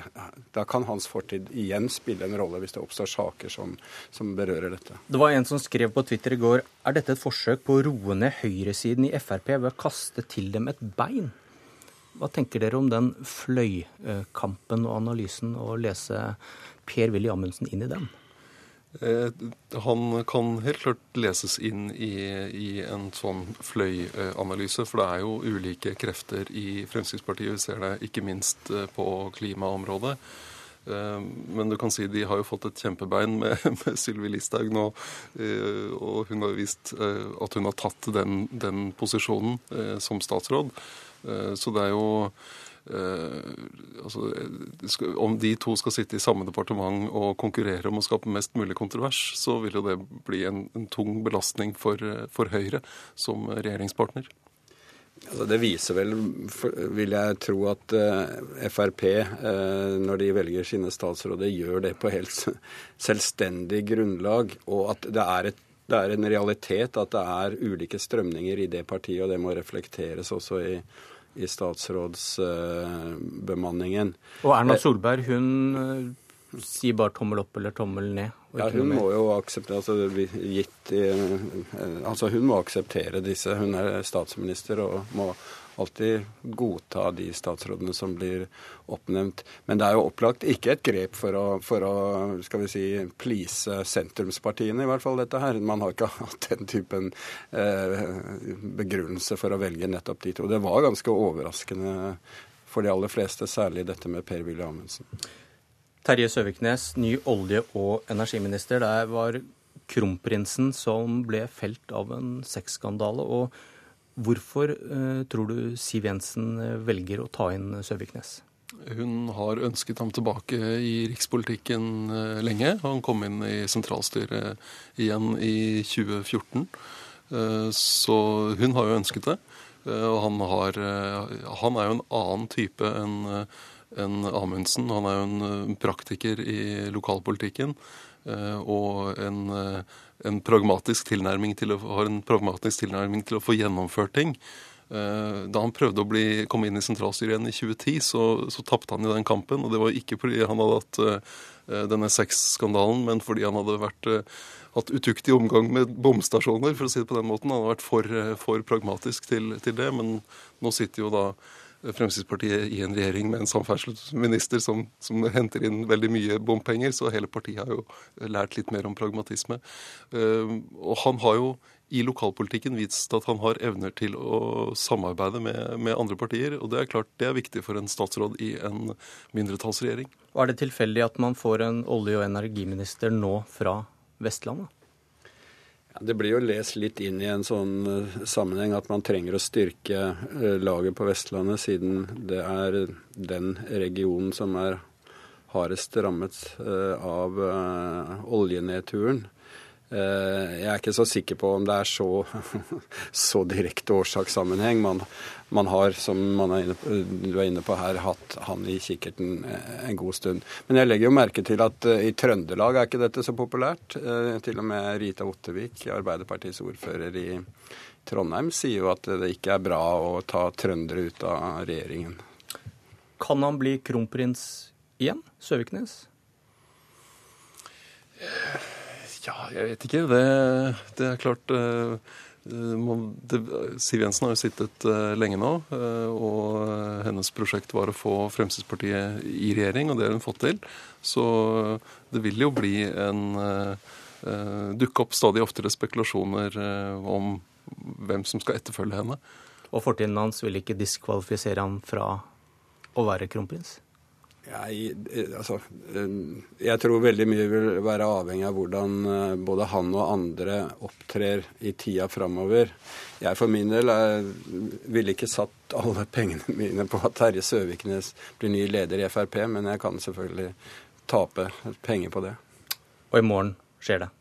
Da kan hans fortid igjen spille en rolle hvis det oppstår saker som, som berører dette. Det var en som skrev på Twitter i går er dette et forsøk på å roe ned høyresiden i Frp ved å kaste til dem et bein. Hva tenker dere om den fløykampen og analysen, og lese Per-Willy Amundsen inn i den? Eh, han kan helt klart leses inn i, i en sånn fløyanalyse, for det er jo ulike krefter i Fremskrittspartiet. Vi ser det ikke minst eh, på klimaområdet. Eh, men du kan si de har jo fått et kjempebein med, med Sylvi Listhaug nå. Og hun har vist at hun har tatt den, den posisjonen som statsråd. Så det er jo altså, Om de to skal sitte i samme departement og konkurrere om å skape mest mulig kontrovers, så vil jo det bli en, en tung belastning for, for, Høyre som regjeringspartner. Altså, det viser vel, vil jeg tro, at uh, Frp, uh, når de velger sine statsråder, gjør det på helt selvstendig grunnlag, og at det er et det er en realitet at det er ulike strømninger i det partiet, og det må reflekteres også i, i statsrådsbemanningen. Og Erna eh, Solberg hun eh, sier bare tommel opp eller tommel ned? Ja, hun må jo akseptere altså, gitt, eh, altså, hun må akseptere disse. Hun er statsminister og må alltid godta de statsrådene som blir oppnevnt. Men det er jo opplagt ikke et grep for å, for å skal vi si, please sentrumspartiene, i hvert fall dette her. Man har ikke hatt den typen eh, begrunnelse for å velge nettopp de to. Det var ganske overraskende for de aller fleste, særlig dette med Per-Willy Amundsen. Terje Søviknes, ny olje- og energiminister. Det var kronprinsen som ble felt av en sexskandale. Og hvorfor eh, tror du Siv Jensen velger å ta inn Søviknes? Hun har ønsket ham tilbake i rikspolitikken eh, lenge. Han kom inn i sentralstyret igjen i 2014. Eh, så hun har jo ønsket det. Eh, og han, har, han er jo en annen type enn en Amundsen. Han er jo en praktiker i lokalpolitikken. Og en, en pragmatisk tilnærming til å, har en pragmatisk tilnærming til å få gjennomført ting. Eh, da han prøvde å bli, komme inn i sentralstyret igjen i 2010, så, så tapte han i den kampen. Og det var ikke fordi han hadde hatt uh, denne sexskandalen, men fordi han hadde vært, uh, hatt utuktig omgang med bomstasjoner, for å si det på den måten. Han hadde vært for, for pragmatisk til, til, det. Men nå sitter jo da Fremskrittspartiet i en regjering med en samferdselsminister som, som, henter inn veldig mye bompenger, så hele partiet har jo lært litt mer om pragmatisme. Og han har jo i lokalpolitikken vist at han har evner til å samarbeide med, med, andre partier. Og det er klart det er viktig for en statsråd i en mindretallsregjering. Og Er det tilfeldig at man får en olje- og energiminister nå fra Vestlandet? Det blir jo lest litt inn i en sånn uh, sammenheng at man trenger å styrke uh, laget på Vestlandet, siden det er den regionen som er hardest rammet uh, av oljenedturen. Eh, jeg er ikke så sikker på om det er så, så direkte årsakssammenheng. Man, man, har, som man er på, du er inne på her, hatt han i kikkerten eh, en god stund. Men jeg legger jo merke til at eh, i Trøndelag er ikke dette så populært. Til og med Rita Ottervik, Arbeiderpartiets ordfører i Trondheim, sier jo at det ikke er bra å ta trøndere ut av regjeringen. Kan han bli kronprins igjen, Søviknes? Ja, jeg vet ikke. Det, det er klart uh, Siv Jensen har jo sittet uh, lenge nå, uh, og hennes prosjekt var å få Fremskrittspartiet i regjering, og det har hun fått til. Så det vil jo bli en dukke opp stadig oftere spekulasjoner om hvem som skal etterfølge henne. Og fortiden hans vil ikke diskvalifisere ham fra å være kronprins? Jeg, altså, jeg tror veldig mye vil være avhengig av hvordan eh, både han og andre opptrer i tida framover. Jeg for min del ville ikke satt alle pengene mine på at Terje Søviknes blir ny leder i Frp, men jeg kan selvfølgelig tape penger på det. Og i morgen skjer det?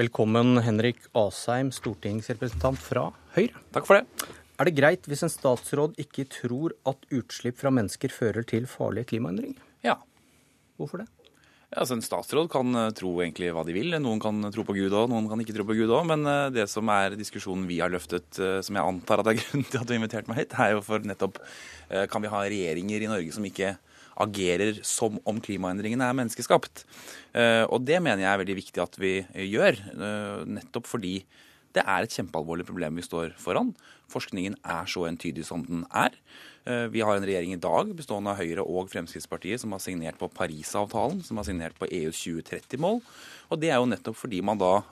Velkommen, Henrik Asheim, stortingsrepresentant fra Høyre. Takk for det. Er det greit hvis en statsråd ikke tror at utslipp fra mennesker fører til farlige klimaendringer? Ja. Hvorfor det? Ja, altså En statsråd kan eh, tro egentlig hva de vil. Noen kan tro på Gud òg, noen kan ikke tro på Gud òg. Men eh, det som er diskusjonen vi har løftet, eh, som jeg antar at det er grunnen til at du har invitert meg hit, er jo for nettopp Kan vi ha regjeringer i Norge som ikke agerer som om klimaendringene er menneskeskapt. Eh, og det mener jeg er veldig viktig at vi gjør, eh, nettopp fordi det er et kjempealvorlig problem vi står foran. Forskningen er så entydig som den er. Eh, vi har en regjering i dag bestående av Høyre og Fremskrittspartiet som har signert på Parisavtalen, som har signert på EUs 2030-mål. Og det er jo nettopp fordi man da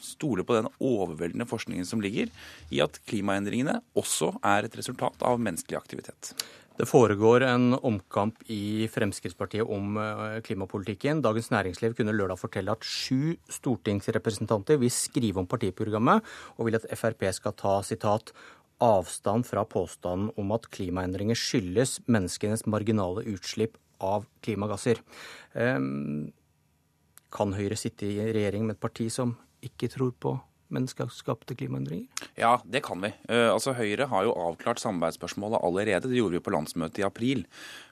stoler på den overveldende forskningen som ligger i at klimaendringene også er et resultat av menneskelig aktivitet. Det foregår en omkamp i Fremskrittspartiet om eh, klimapolitikken. Dagens Næringsliv kunne lørdag fortelle at sju stortingsrepresentanter vil skrive om partiprogrammet, og vil at Frp skal ta sitat, avstand fra påstanden om at klimaendringer skyldes menneskenes marginale utslipp av klimagasser. Ehm, kan Høyre sitte i regjering med et parti som ikke tror på menneskeskapte klimaendringer? Ja, det kan vi. Uh, altså Høyre har jo avklart samarbeidsspørsmålet allerede. Det gjorde vi på landsmøtet i april.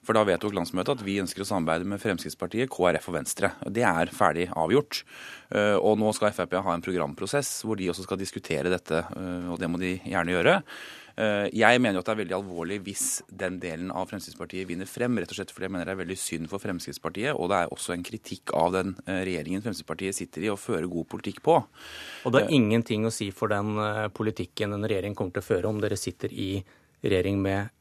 For da vedtok landsmøtet at vi ønsker å samarbeide med Fremskrittspartiet, KrF og Venstre. Det er ferdig avgjort. Uh, og nå skal Frp ha en programprosess hvor de også skal diskutere dette, uh, og det må de gjerne gjøre. Eh, jeg mener jo at det er veldig alvorlig hvis den delen av Fremskrittspartiet vinner frem, rett og slett fordi jeg mener det er veldig synd for Fremskrittspartiet, og det er også en kritikk av den eh, regjeringen Fremskrittspartiet sitter i og fører god politikk på. Og det har eh, ingenting å si for den politikken en regjering kommer til å føre om dere sitter i regjering med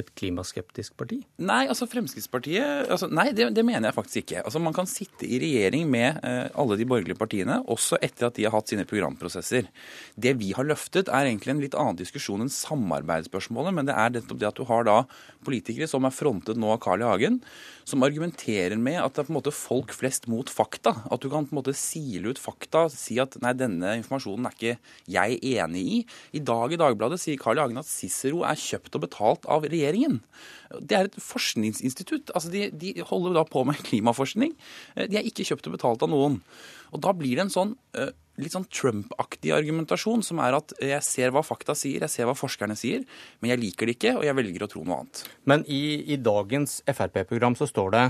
et klimaskeptisk parti? Nei, altså Fremskrittspartiet altså, Nei, det, det, mener jeg faktisk ikke. Altså Man kan sitte i regjering med eh, alle de borgerlige partiene, også etter at de har hatt sine programprosesser. Det vi har løftet, er egentlig en litt annen diskusjon enn samarbeidsspørsmålet, men det er nettopp det at du har da politikere som er frontet nå av Carl I. Hagen, som argumenterer med at det er på en måte folk flest mot fakta. At du kan på en måte sile ut fakta, si at nei, denne informasjonen er ikke jeg enig i. I dag i Dagbladet sier Carl I. Hagen at Cicero er kjøpt og betalt av regjeringen. Det er et forskningsinstitutt. altså de, de holder da på med klimaforskning. De er ikke kjøpt og betalt av noen. Og da blir det en sånn uh, litt sånn Trump-aktig argumentasjon, som er at jeg ser hva fakta sier, jeg ser hva forskerne sier, men jeg liker det ikke, og jeg velger å tro noe annet. Men i, i dagens Frp-program så står det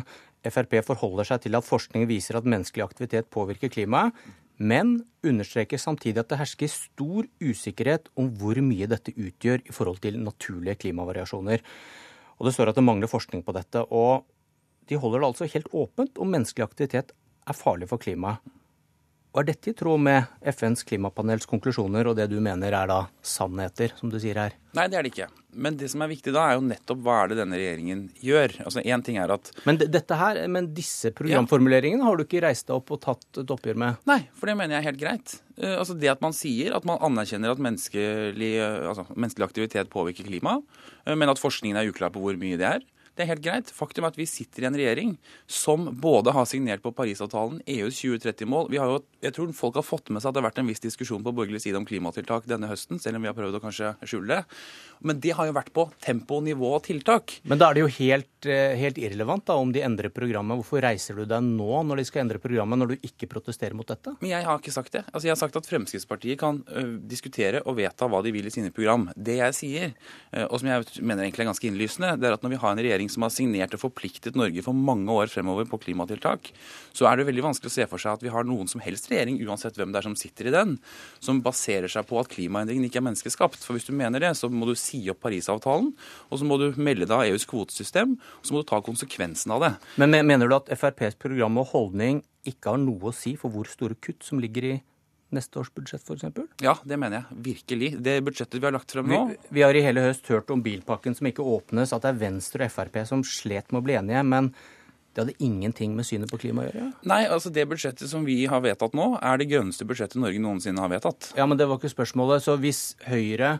Frp forholder seg til at forskning viser at menneskelig aktivitet påvirker klimaet, men understreker samtidig at det hersker stor usikkerhet om hvor mye dette utgjør i forhold til naturlige klimavariasjoner. Og det står at det mangler forskning på dette. Og de holder det altså helt åpent om menneskelig aktivitet er farlig for klimaet. Og er dette i tråd med FNs klimapanels konklusjoner og det du mener er da sannheter, som du sier her? Nei, det er det ikke. Men det som er viktig da, er jo nettopp hva er det denne regjeringen gjør. Altså én ting er at Men dette her, men disse programformuleringene har du ikke reist deg opp og tatt et oppgjør med? Nei, for det mener jeg er helt greit. Uh, altså Det at man sier at man anerkjenner at menneskelig, uh, altså, menneskelig aktivitet påvirker klimaet, uh, men at forskningen er uklar på hvor mye det er. Det er helt greit. Faktum er at vi sitter i en regjering som både har signert på Parisavtalen, EUs 2030-mål Jeg tror folk har fått med seg at det har vært en viss diskusjon på borgerlig side om klimatiltak denne høsten, selv om vi har prøvd å kanskje skjule det. Men det har jo vært på tempo, nivå og tiltak. Men da er det jo helt, eh, helt irrelevant da, om de endrer programmet. Hvorfor reiser du deg nå når de skal endre programmet, når du ikke protesterer mot dette? Men jeg har ikke sagt det. Altså, jeg har sagt at Fremskrittspartiet kan ø, diskutere og vedta hva de vil i sine program. Det jeg sier, ø, og som jeg mener egentlig er ganske innlysende, det er at når vi har en regjering regjering som har signert og forpliktet Norge for mange år fremover på klimatiltak, så er det veldig vanskelig å se for seg at vi har noen som helst regjering, uansett hvem det er som sitter i den, som baserer seg på at klimaendringen ikke er menneskeskapt. For hvis du mener det, så må du si opp Parisavtalen, og så må du melde deg av EUs kvotesystem, og så må du ta konsekvensen av det. Men mener du at FrPs program og holdning ikke har noe å si for hvor store kutt som ligger i neste års budsjett f.eks.? Ja, det mener jeg. Virkelig. Det budsjettet vi har lagt frem nå vi, vi, har i hele høst hørt om bilpakken som ikke åpnes, at det er Venstre og Frp som slet med å bli enige. men det hadde ingenting med synet på klima å gjøre? Nei, altså det budsjettet som vi har vedtatt nå, er det grønneste budsjettet Norge noensinne har vedtatt. Ja, men det var ikke spørsmålet. Så hvis Høyre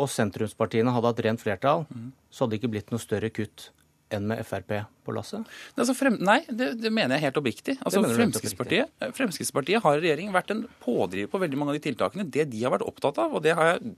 og sentrumspartiene hadde hatt rent flertall, mm. så hadde det ikke blitt noe større kutt enn med Frp på lasset? Altså, frem, nei, det, det, mener jeg helt oppriktig. Altså, Fremskrittspartiet, Fremskrittspartiet har i regjering vært en pådriver på veldig mange av de tiltakene. Det de har vært opptatt av, og det har jeg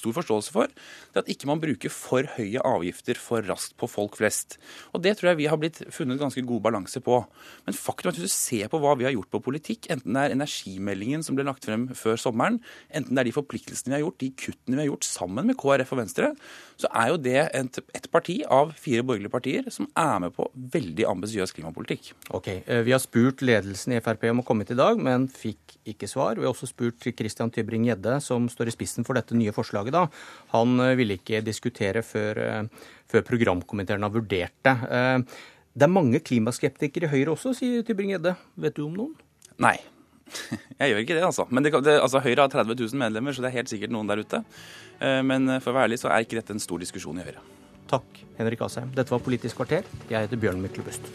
stor forståelse for, det er at ikke man bruker for høye avgifter for raskt på folk flest. Og Det tror jeg vi har blitt funnet ganske god balanse på. Men faktum er at hvis du ser på hva vi har gjort på politikk, enten det er energimeldingen som ble lagt frem før sommeren, enten det er de forpliktelsene vi har gjort, de kuttene vi har gjort sammen med KrF og Venstre, så er jo det et, et parti av fire borgerlige partier som er med på veldig ambisiøs klimapolitikk. Ok, eh, Vi har spurt ledelsen i Frp om å komme hit i dag, men fikk ikke svar. Vi har også spurt Christian Tybring-Gjedde, som står i spissen for dette nye forslaget. da. Han eh, ville ikke diskutere før, eh, før programkomiteen har vurdert det. Det er mange klimaskeptikere i Høyre også, sier Tybring-Gjedde. Vet du om noen? Nei. Jeg gjør ikke det, altså. Men det, det, altså, Høyre har 30 000 medlemmer, så det er helt sikkert noen der ute. Men for å være ærlig så er ikke dette en stor diskusjon i Høyre. Takk, Henrik Asheim. Dette var Politisk kvarter. Jeg heter Bjørn Myklebust.